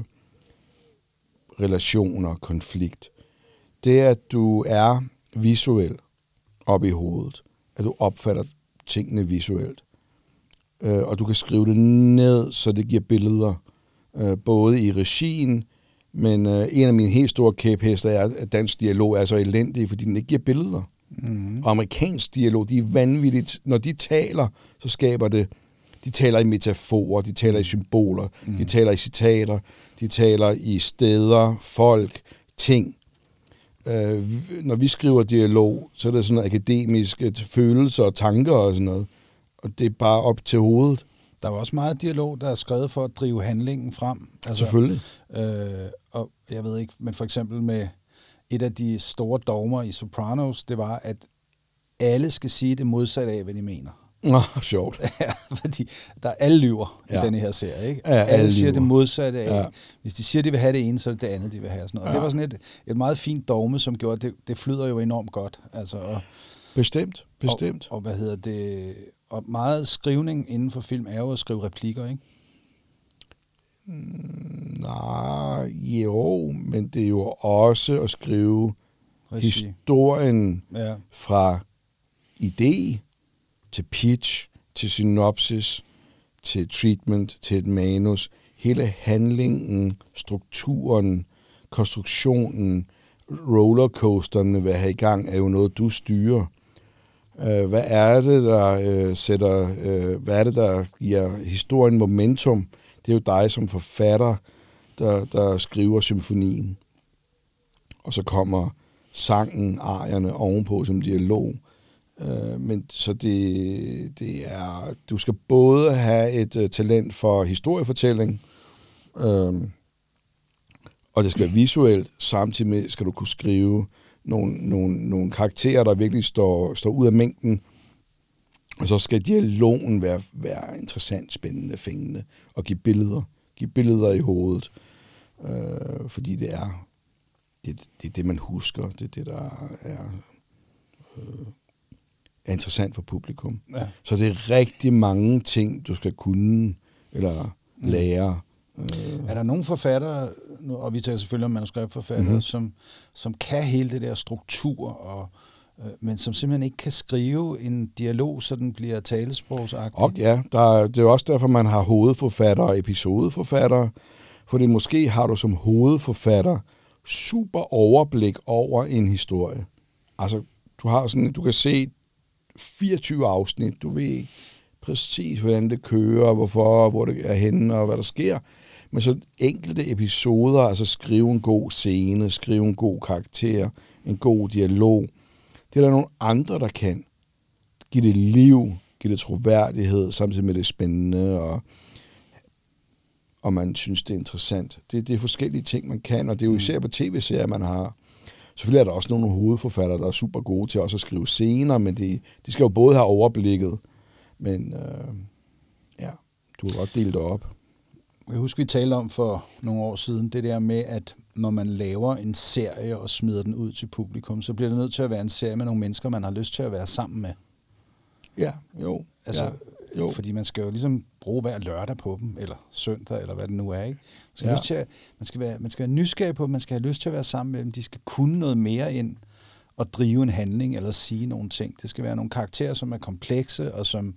relationer, konflikt. Det, at du er visuel op i hovedet, at du opfatter tingene visuelt, øh, og du kan skrive det ned, så det giver billeder, øh, både i regien, men øh, en af mine helt store kæphester er, at dansk dialog er så elendig, fordi den ikke giver billeder. Mm. Og amerikansk dialog, de er vanvittigt. Når de taler, så skaber det... De taler i metaforer, de taler i symboler, mm. de taler i citater, de taler i steder, folk, ting. Øh, når vi skriver dialog, så er det sådan noget akademisk følelser og tanker og sådan noget. Og det er bare op til hovedet, Der er også meget dialog, der er skrevet for at drive handlingen frem. altså, selvfølgelig. Øh, og jeg ved ikke, men for eksempel med et af de store dogmer i Sopranos, det var, at alle skal sige det modsatte af, hvad de mener. Nå, sjovt. <laughs> Ja, fordi der er alle lyver ja. I denne her serie. Ikke? Ja, alle, alle siger lyver. det modsatte af. Ja. Hvis de siger, de vil have det ene, så er det det andet, de vil have. Sådan noget. Ja. Og det var sådan et, et meget fint dogme, som gjorde, at det, det flyder jo enormt godt. Altså, og, Bestemt, bestemt. Og, og, hvad hedder det? Og meget skrivning inden for film er jo at skrive replikker, ikke? Nej, jo, men det er jo også at skrive Regi. historien Ja. fra idé til pitch, til synopsis, til treatment, til et manus. Hele handlingen, strukturen, konstruktionen, rollercoasterne vil have i gang, er jo noget, du styrer. Øh, Hvad er det, der øh, sætter, øh, hvad er det, der giver historien momentum? Det er jo dig som forfatter, der, der skriver symfonien. Og så kommer sangen, arierne ovenpå som dialog. Øh, men så det, det er, du skal både have et øh, talent for historiefortælling, øh, og det skal være visuelt, samtidig med skal du kunne skrive nogle, nogle, nogle karakterer, der virkelig står, står ud af mængden, og så skal dialogen være, være interessant, spændende, fængende, og give billeder, give billeder i hovedet, øh, fordi det er, det, det er det, man husker, det er det, der er, øh, er interessant for publikum. ja. Så det er rigtig mange ting, du skal kunne, eller lære. Øh, Er der nogle forfattere, og vi taler selvfølgelig om manuskriptforfattere, mm-hmm. Mhm. som, som kan hele det der struktur, og, øh, men som simpelthen ikke kan skrive en dialog, så den bliver talesprogsagtig? Og ja, der, er- det er også derfor, man har hovedforfatter og episodeforfatter, fordi måske har du som hovedforfatter super overblik over en historie. Altså, du har sådan, du kan se 24 afsnit, du ved præcis, hvordan det kører, hvorfor, hvor det er henne, og hvad der sker. Men så enkelte episoder, altså skrive en god scene, skrive en god karakter, en god dialog, det er der nogle andre, der kan give det liv, give det troværdighed, samtidig med det spændende, og, og man synes, det er interessant. Det, det er forskellige ting, man kan, og det er jo især på tv-serier, man har... Selvfølgelig er der også nogle hovedforfattere, der er super gode til også at skrive scener, men de, de skal jo både have overblikket, men øh, ja, du har godt delt det op. Jeg husker, vi talte om for nogle år siden, det der med, at når man laver en serie og smider den ud til publikum, så bliver det nødt til at være en serie med nogle mennesker, man har lyst til at være sammen med. Ja, jo. Altså, ja, jo. Fordi man skal jo ligesom bruge hver lørdag på dem, eller søndag, eller hvad det nu er. Ikke? Man, skal Ja. lyst til at, man, skal være, man skal være nysgerrig på dem, man skal have lyst til at være sammen med dem, de skal kunne noget mere ind og drive en handling, eller sige nogle ting. Det skal være nogle karakterer, som er komplekse, og som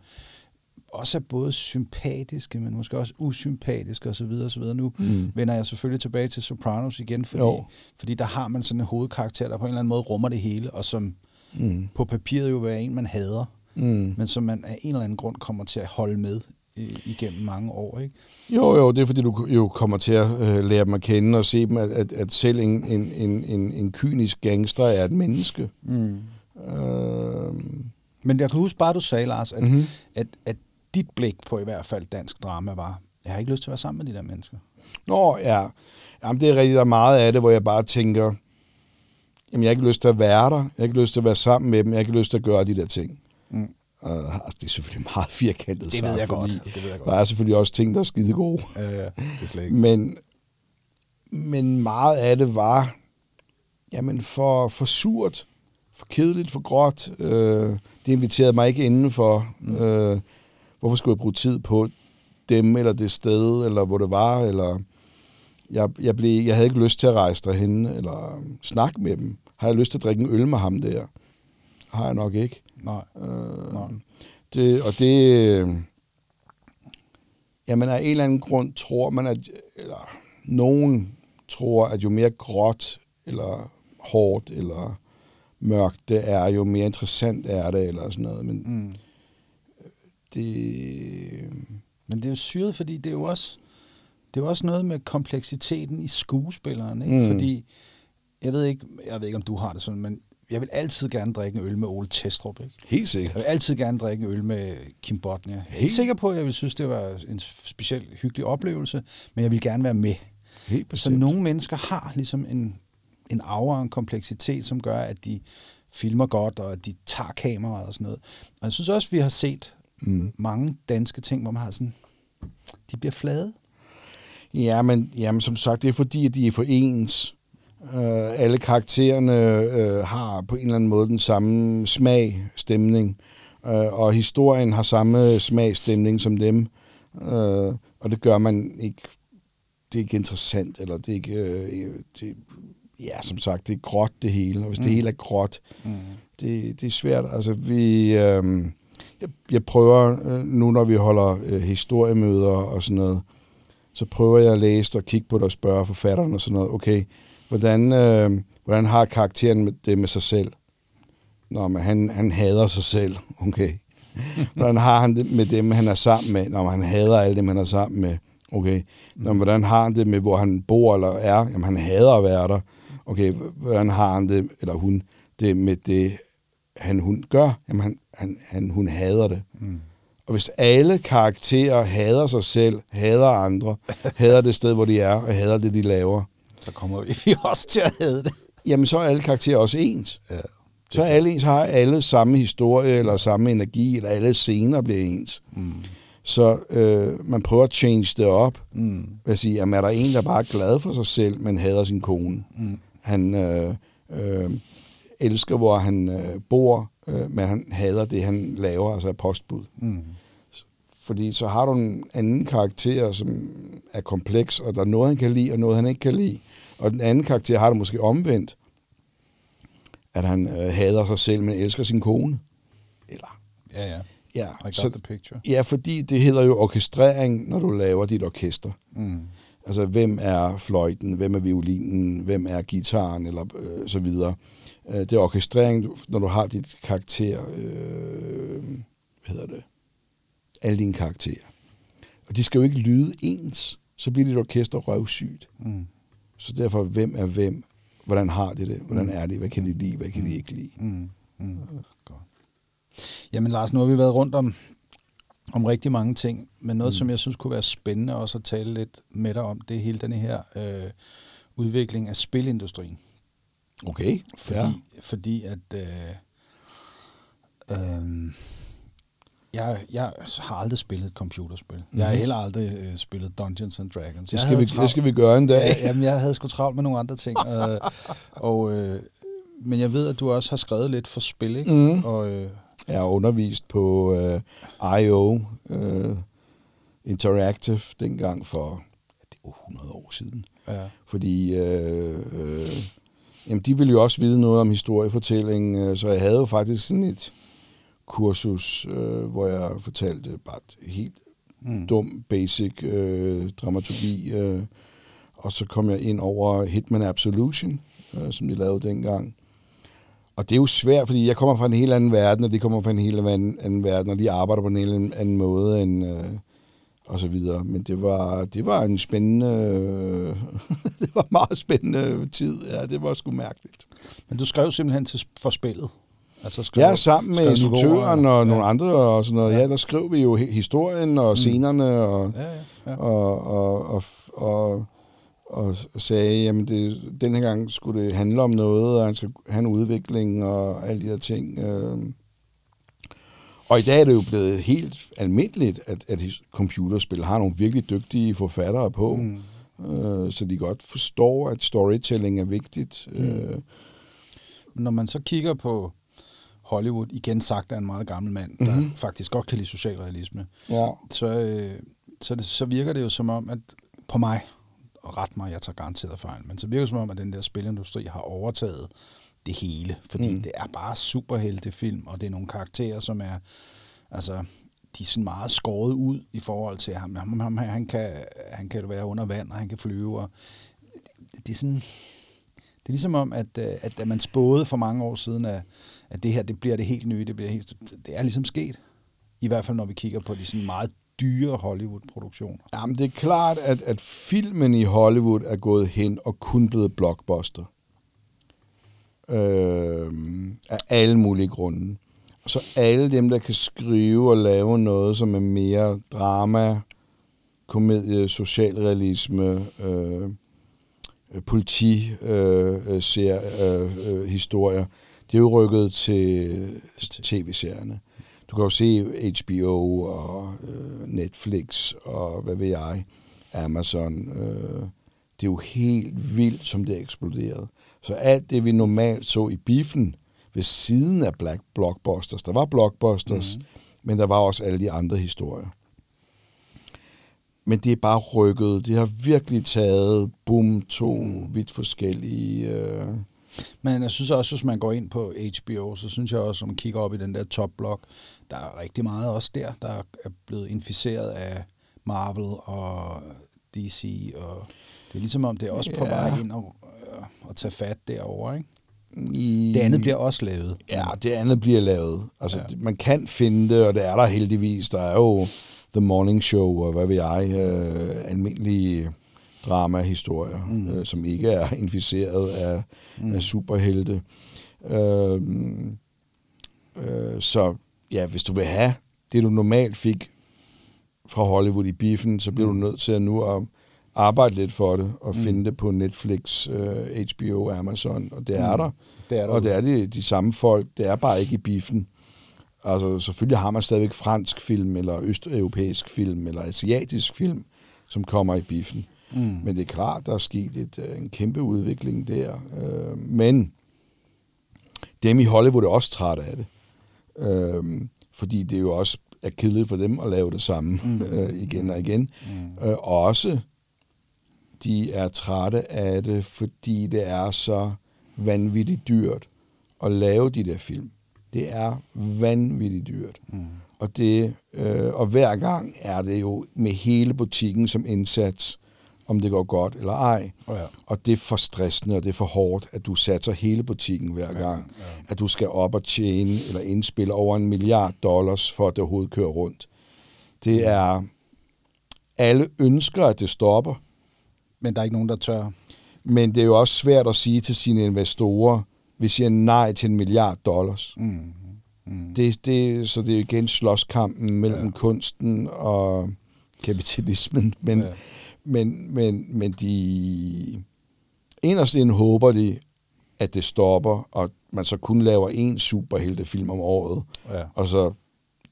også er både sympatiske, men måske også usympatiske osv. osv. Nu Mm. vender jeg selvfølgelig tilbage til Sopranos igen, fordi, Jo. fordi der har man sådan en hovedkarakter, der på en eller anden måde rummer det hele, og som Mm. på papiret jo være en, man hader. Mm. men som man af en eller anden grund kommer til at holde med øh, igennem mange år. Ikke? Jo, jo, det er fordi, du jo kommer til at øh, lære dem at kende og se dem, at, at, at selv en, en, en, en, en kynisk gangster er et menneske. Mm. Øh, Men jeg kan huske bare, du sagde, Lars, at, Mhm. mm-hmm. at, at dit blik på i hvert fald dansk drama var, jeg har ikke lyst til at være sammen med de der mennesker. Nå, ja. Jamen, det er rigtigt, der er meget af det, hvor jeg bare tænker, jamen, jeg har ikke lyst til at være der, jeg har ikke lyst til at være sammen med dem, jeg har ikke lyst til at gøre de der ting. Mm. Uh, altså, det er selvfølgelig meget firkantet Det ved jeg fordi godt. Det ved jeg Der godt. er selvfølgelig også ting, der er skide gode. Øh, det er slet ikke. Men, men meget af det var jamen for, for surt, for kedeligt, for gråt. Øh, det inviterede mig ikke indenfor. Mm. Øh, hvorfor skulle jeg bruge tid på dem, eller det sted, eller hvor det var, eller jeg, jeg, blev, jeg havde ikke lyst til at rejse derhen, eller snakke med dem. Har jeg lyst til at drikke en øl med ham der? Har jeg nok ikke. Nej. Øh, Nej. det, og det... øh, Jamen af en eller anden grund tror man, at... Eller nogen tror, at jo mere gråt, eller hårdt, eller mørkt det er, jo mere interessant er det, eller sådan noget. Men Mm. Det... Men det er jo syret, fordi det er jo også, det er jo også noget med kompleksiteten i skuespilleren. Ikke? Mm. Fordi, jeg ved, ikke, jeg ved ikke, om du har det sådan, men jeg vil altid gerne drikke en øl med Ole Testrup. Ikke? Helt Jeg sikkert. vil altid gerne drikke en øl med Kim Botnia. Jeg er Helt- ikke sikker på, at jeg vil synes, det var en specielt hyggelig oplevelse, men jeg vil gerne være med. Helt Så bestemt. nogle mennesker har ligesom en, en aura og en kompleksitet, som gør, at de filmer godt, og at de tager kameraet og sådan noget. Og jeg synes også, vi har set Mm. mange danske ting, hvor man har sådan, de bliver flade. Ja, men jamen, som sagt, det er fordi, at de er for ens. Uh, alle karaktererne uh, har på en eller anden måde den samme smag, stemning, uh, og historien har samme smag, stemning som dem. Uh, og det gør man ikke, det er ikke interessant, eller det er ikke, uh, det, ja, som sagt, det er gråt det hele, og hvis mm. det hele er gråt, Mm. det, det er svært. Altså, vi, øh, jeg, jeg prøver, øh, nu når vi holder øh, historiemøder og sådan noget, så prøver jeg at læse og kigge på det og spørge forfatteren og sådan noget. Okay, hvordan, øh, hvordan har karakteren med, det med sig selv? Nå, men han, han hader sig selv. <laughs> Okay. Hvordan har han det med dem, han er sammen med? Nå, men han hader alle dem, han er sammen med. Okay. Nå, men hvordan har han det med, hvor han bor eller er? Jamen, han hader at være der. Okay, hvordan har han det, eller hun, det med det, han hun gør? Jamen, han, han, han, hun hader det. Mm. Og hvis alle karakterer hader sig selv, hader andre, <laughs> hader det sted, hvor de er, og hader det, de laver, Så kommer vi <laughs> også til at have det. jamen så er alle karakterer også ens. Ja. Så er alle ens, har alle samme historie, eller samme energi, eller alle scener bliver ens. Mm. Så øh, man prøver at change det op. Mm. At sige, jamen er der en, der bare er glad for sig selv, men hader sin kone? Mm. Han øh, øh, elsker, hvor han øh, bor, øh, men han hader det, han laver, altså postbud. Mm. Fordi så har du en anden karakter, som er kompleks, og der er noget, han kan lide, og noget, han ikke kan lide. Og den anden karakter har det måske omvendt, at han øh, hader sig selv, men elsker sin kone. Eller, Ja, ja. ja. I got Så, the picture. ja, fordi det hedder jo orkestrering, når du laver dit orkester. Mm. Altså, hvem er fløjten, hvem er violinen, hvem er gitaren, eller øh, så videre. Øh, det er orkestrering, når du har dit karakter, øh, hvad hedder det, alle dine karakterer. Og de skal jo ikke lyde ens, så bliver dit orkester røvsygt. Mm. Så derfor, hvem er hvem? Hvordan har de det? Hvordan Mm. er de? Hvad kan de lide? Hvad kan de ikke lide? Mm. Mm. Godt. Jamen Lars, nu har vi været rundt om, om rigtig mange ting, men noget, mm. som jeg synes kunne være spændende også at tale lidt med dig om, det er hele den her øh, udvikling af spilindustrien. Okay. Fordi, ja. fordi at øh, øh, jeg, jeg har aldrig spillet et computerspil. Mm-hmm. Jeg har Mhm. heller aldrig øh, spillet Dungeons and Dragons. Det skal, vi, travlt- det skal vi gøre en dag. Ja, jamen, jeg havde sgu travlt med nogle andre ting. øh, <laughs> og, øh, men jeg ved, at du også har skrevet lidt for spil, ikke? Mm. Og, øh, Jeg har undervist på øh, I.O. Øh, Interactive dengang for ja, det jo 100 år siden. ja. Fordi øh, øh, jamen, de ville jo også vide noget om historiefortælling, øh, så jeg havde jo faktisk sådan et kursus, øh, hvor jeg fortalte bare et helt Mm. dum, basic øh, dramaturgi. Øh, og så kom jeg ind over Hitman Absolution, øh, som de lavede dengang. og det er jo svært, fordi jeg kommer fra en helt anden verden, og de kommer fra en helt anden, anden verden, og de arbejder på en helt anden måde end... Øh, og så videre. Men det var, det var en spændende, <laughs> det var meget spændende tid. Ja, det var sgu mærkeligt. Men du skrev simpelthen til, for spillet? Altså skrev, ja, sammen med instruktøren og ja. nogle andre og sådan noget. Ja. ja, der skrev vi jo historien og mm. scenerne og, ja, ja, ja. Og, og, og, og, og sagde, jamen det, den her gang skulle det handle om noget, og han skal have en udvikling og alle de her ting. Øh. Og i dag er det jo blevet helt almindeligt, at, at computerspil har nogle virkelig dygtige forfattere på, mm. øh, så de godt forstår, at storytelling er vigtigt. Mm. Øh. Når man så kigger på Hollywood, igen sagt af en meget gammel mand, der mm-hmm. faktisk godt kan lide socialrealisme, ja. så, øh, så, det, så virker det jo som om, at på mig, og ret mig, jeg tager garanteret fejl, men så virker det som om, at den der spilindustri har overtaget det hele, fordi mm. det er bare superheltefilm, og det er nogle karakterer, som er, altså, de er sådan meget skåret ud i forhold til ham. ham, ham han, kan, han kan være under vand, og han kan flyve, og det, det er sådan, det er ligesom om, at, øh, at, at man spåede for mange år siden, at, at det her, det bliver det helt nye, det bliver helt, det er ligesom sket. I hvert fald, når vi kigger på de sådan meget dyre Hollywood-produktioner. Jamen, det er klart, at, at filmen i Hollywood er gået hen og kun blevet blockbuster øh, af alle mulige grunde. Så alle dem, der kan skrive og lave noget, som er mere drama, komedie, socialrealisme, øh, politi, øh, øh ser, øh, øh, historier, det er jo rykket til, til tv-serierne. Du kan jo se HBO og øh, Netflix og hvad ved jeg, Amazon. Øh, det er jo helt vildt, som det er eksploderet. Så alt det, vi normalt så i biffen ved siden af Black Blockbusters, der var Blockbusters, mm-hmm. men der var også alle de andre historier. Men det er bare rykket. Det har virkelig taget, boom, to mm. vidt forskellige... Øh... Men jeg synes også, hvis man går ind på HBO, så synes jeg også, at man kigger op i den der top-blok, der er rigtig meget også der, der er blevet inficeret af Marvel og DC, og det er ligesom om, det er også ja. på vej ind og, at tage fat derover, ikke? I, det andet bliver også lavet. Ja, det andet bliver lavet. Altså, ja. man kan finde det, og det er der heldigvis. Der er jo The Morning Show, og hvad ved jeg, øh, almindelige dramahistorier, mm. øh, som ikke er inficeret af, mm. af superhelte. Øh, øh, så ja, hvis du vil have det, du normalt fik fra Hollywood i biffen, så bliver mm. du nødt til at nu at arbejde lidt for det og mm. finde det på Netflix, øh, HBO, Amazon, og det er mm. der. Det er der. Og det er de, de samme folk. Det er bare ikke i biffen. Altså, selvfølgelig har man stadigvæk fransk film, eller østeuropæisk film, eller asiatisk film, som kommer i biffen. Mm. Men det er klart, der er sket et, øh, en kæmpe udvikling der. Uh, men dem i Hollywood er også trætte af det. Uh, fordi det er jo også er kedeligt for dem at lave det samme mm. uh, <laughs> igen og igen. Mm. Uh, også de er trætte af det, fordi det er så vanvittigt dyrt at lave de der film. Det er vanvittigt dyrt. Mm. Og, det, øh, og hver gang er det jo med hele butikken som indsats, om det går godt eller ej. Oh ja. Og det er for stressende, og det er for hårdt, at du satser hele butikken hver gang. Ja, ja. At du skal op og tjene eller indspille over en milliard dollars, for at det overhovedet kører rundt. Det er... Alle ønsker, at det stopper, men der er ikke nogen, der tør. Men det er jo også svært at sige til sine investorer, vi siger nej til en milliard dollars. Mm. Mm. Det, det, så det er igen slåskampen mellem ja. kunsten og kapitalismen. <laughs> Men, ja. men, men, men de inderst inden håber de, at det stopper, og man så kun laver en superheltefilm om året, ja. og så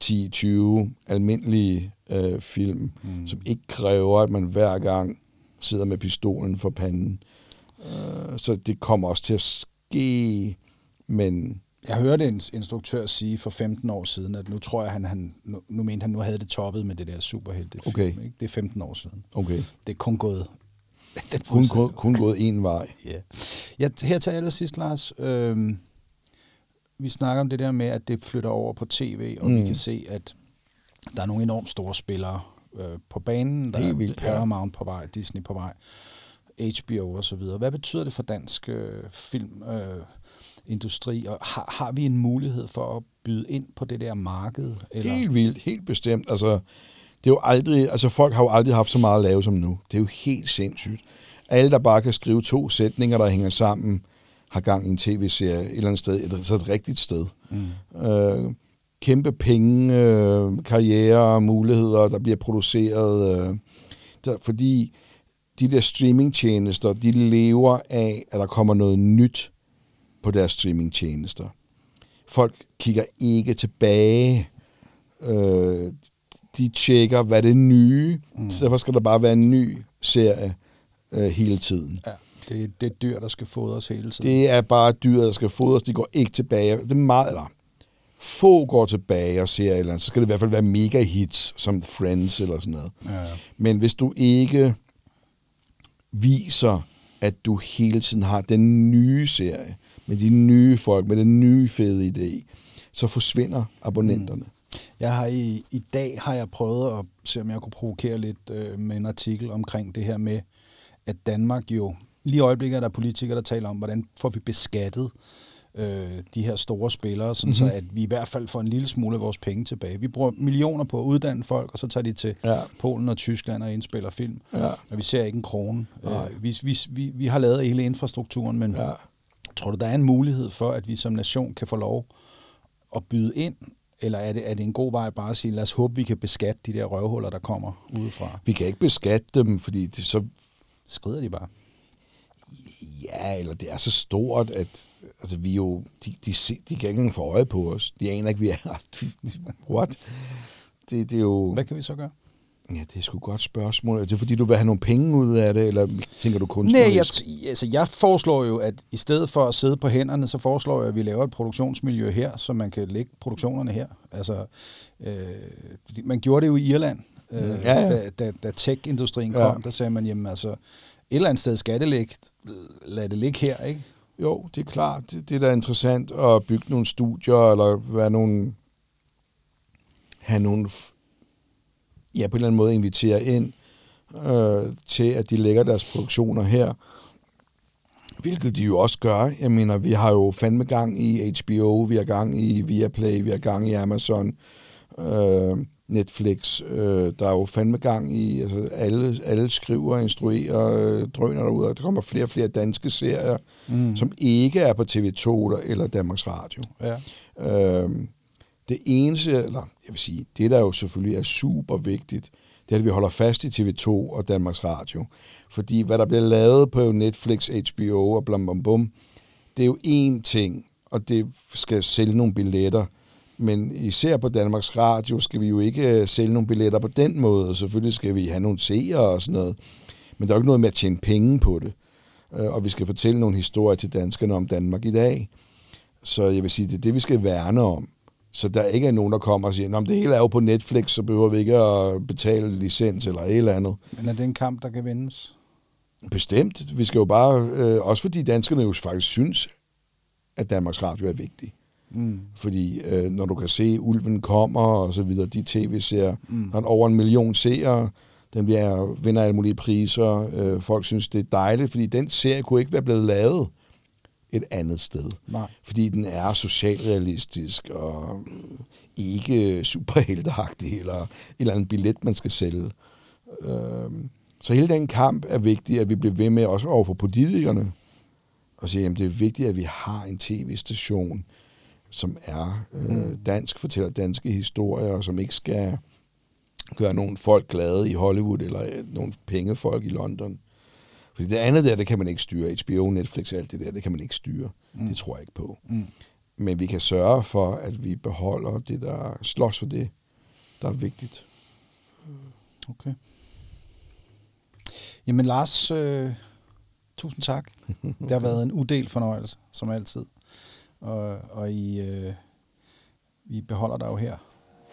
10-20 almindelige øh, film, mm. som ikke kræver, at man hver gang sidder med pistolen for panden. Øh, så det kommer også til at ske, men... Jeg hørte en instruktør sige for 15 år siden, at nu tror jeg, han, han nu, nu mente han, nu havde det toppet med det der superhelte film. Okay. Ikke? Det er 15 år siden. Okay. Det er kun gået <laughs> det kun, kun, kun gået en vej. <laughs> Ja. ja, her til allersidst, Lars. Øh, vi snakker om det der med, at det flytter over på tv, og mm. vi kan se, at der er nogle enormt store spillere, øh, på banen. Der Helt vildt, er Paramount ja. på vej, Disney på vej, HBO og så videre. Hvad betyder det for dansk øh, film? Øh, industri, og har, har vi en mulighed for at byde ind på det der marked? Eller? Helt vildt, helt bestemt. Altså, det er jo aldrig, altså folk har jo aldrig haft så meget at lave som nu. Det er jo helt sindssygt. Alle, der bare kan skrive to sætninger, der hænger sammen, har gang i en tv-serie et eller andet sted, et, så et rigtigt sted. Mm. Øh, kæmpe penge, øh, karriere, muligheder, der bliver produceret, øh, der, fordi de der streamingtjenester, de lever af, at der kommer noget nyt på deres streamingtjenester. Folk kigger ikke tilbage. Øh, de tjekker, hvad det nye. Mm. Så derfor skal der bare være en ny serie øh, hele tiden. Ja, det, det er dyr, der skal fodres hele tiden. Det er bare dyr, der skal fodres. De går ikke tilbage. Det er meget, eller få går tilbage og ser et eller andet, så skal det i hvert fald være mega hits, som Friends eller sådan noget. Ja, ja. Men hvis du ikke viser, at du hele tiden har den nye serie, med de nye folk, med den nye fede idé, så forsvinder abonnenterne. Mm. Jeg har i, i dag har jeg prøvet at se, om jeg kunne provokere lidt øh, med en artikel omkring det her med, at Danmark jo, lige i øjeblikket er der politikere, der taler om, hvordan får vi beskattet øh, de her store spillere, sådan mm-hmm. så mhm. at vi i hvert fald får en lille smule af vores penge tilbage. Vi bruger millioner på at uddanne folk, og så tager de til ja. Polen og Tyskland og indspiller film, ja. og vi ser ikke en krone. Øh, vi, vi, vi, vi har lavet hele infrastrukturen, men ja. tror du, der er en mulighed for, at vi som nation kan få lov at byde ind eller er det, er det en god vej bare at sige, lad os håbe, vi kan beskatte de der røvhuller, der kommer udefra? Vi kan ikke beskatte dem, fordi det, så... Skrider de bare? Ja, eller det er så stort, at altså, vi jo, de, de, de, de kan ikke engang få øje på os. De aner ikke, vi er. <laughs> What? Det, det er jo... Hvad kan vi så gøre? Ja, det er sgu godt spørgsmål. Er det fordi, du vil have nogle penge ud af det, eller tænker du kunstnerisk? Nej, jeg, altså, jeg foreslår jo, at i stedet for at sidde på hænderne, så foreslår jeg, at vi laver et produktionsmiljø her, så man kan lægge produktionerne her. Altså, øh, man gjorde det jo i Irland, øh, ja, ja. da, da, da tech-industrien kom. Ja. Der sagde man, jamen altså, et eller andet sted skal det ligge, lad det ligge her, ikke? Jo, det er klart. Det, det er da interessant at bygge nogle studier, eller være nogle, have nogle, ja, på en eller anden måde invitere ind øh, til, at de lægger deres produktioner her. Hvilket de jo også gør. Jeg mener, vi har jo fandme gang i HBO, vi har gang i Viaplay, vi har gang i Amazon. Øh, Netflix. Øh, der er jo fandme gang i, altså alle, alle skriver, instruerer, øh, drøner derude, og der kommer flere og flere danske serier, mm. som ikke er på TV2 eller Danmarks Radio. Ja. Øh, det eneste, eller jeg vil sige, det der jo selvfølgelig er super vigtigt, det er, at vi holder fast i TV2 og Danmarks Radio. Fordi hvad der bliver lavet på Netflix, HBO og blam blam bum, det er jo én ting, og det skal sælge nogle billetter, men især på Danmarks Radio skal vi jo ikke øh, sælge nogle billetter på den måde. Selvfølgelig skal vi have nogle seere og sådan noget. Men der er jo ikke noget med at tjene penge på det. Øh, og vi skal fortælle nogle historier til danskerne om Danmark i dag. Så jeg vil sige, det er det, vi skal værne om. Så der ikke er nogen, der kommer og siger, at det hele er jo på Netflix, så behøver vi ikke at betale licens eller et eller andet. Men er det en kamp, der kan vindes? Bestemt. Vi skal jo bare, øh, også fordi danskerne jo faktisk synes, at Danmarks Radio er vigtig. Mm. Fordi øh, når du kan se, Ulven kommer og så videre, de tv-serier, mm. har over en million seere, den bliver, vinder alle mulige priser, øh, folk synes, det er dejligt, fordi den serie kunne ikke være blevet lavet et andet sted. Nej. Fordi den er socialrealistisk og ikke superhelteagtig, eller et eller andet billet, man skal sælge. Øh, så hele den kamp er vigtig, at vi bliver ved med, også over for politikerne, og sige, at det er vigtigt, at vi har en tv-station, som er øh, mm. dansk, fortæller danske historier, og som ikke skal gøre nogle folk glade i Hollywood, eller øh, nogle pengefolk i London. Fordi det andet der, det kan man ikke styre. HBO, Netflix, alt det der, det kan man ikke styre. Mm. Det tror jeg ikke på. Mm. Men vi kan sørge for, at vi beholder det, der slås for det, der er vigtigt. Okay. Jamen Lars, øh, tusind tak. <laughs> Det har været en udel fornøjelse, som altid og, og I, øh, I beholder dig jo her,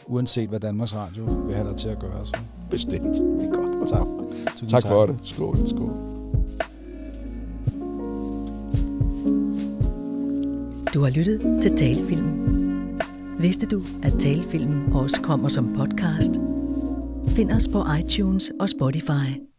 uanset hvad Danmarks Radio vil have dig til at gøre. Så. Bestemt. Det er godt. Tak. tak, tak for det. Skål. Skål. Du har lyttet til Talefilm. Vidste du, at Talefilm også kommer som podcast? Find os på iTunes og Spotify.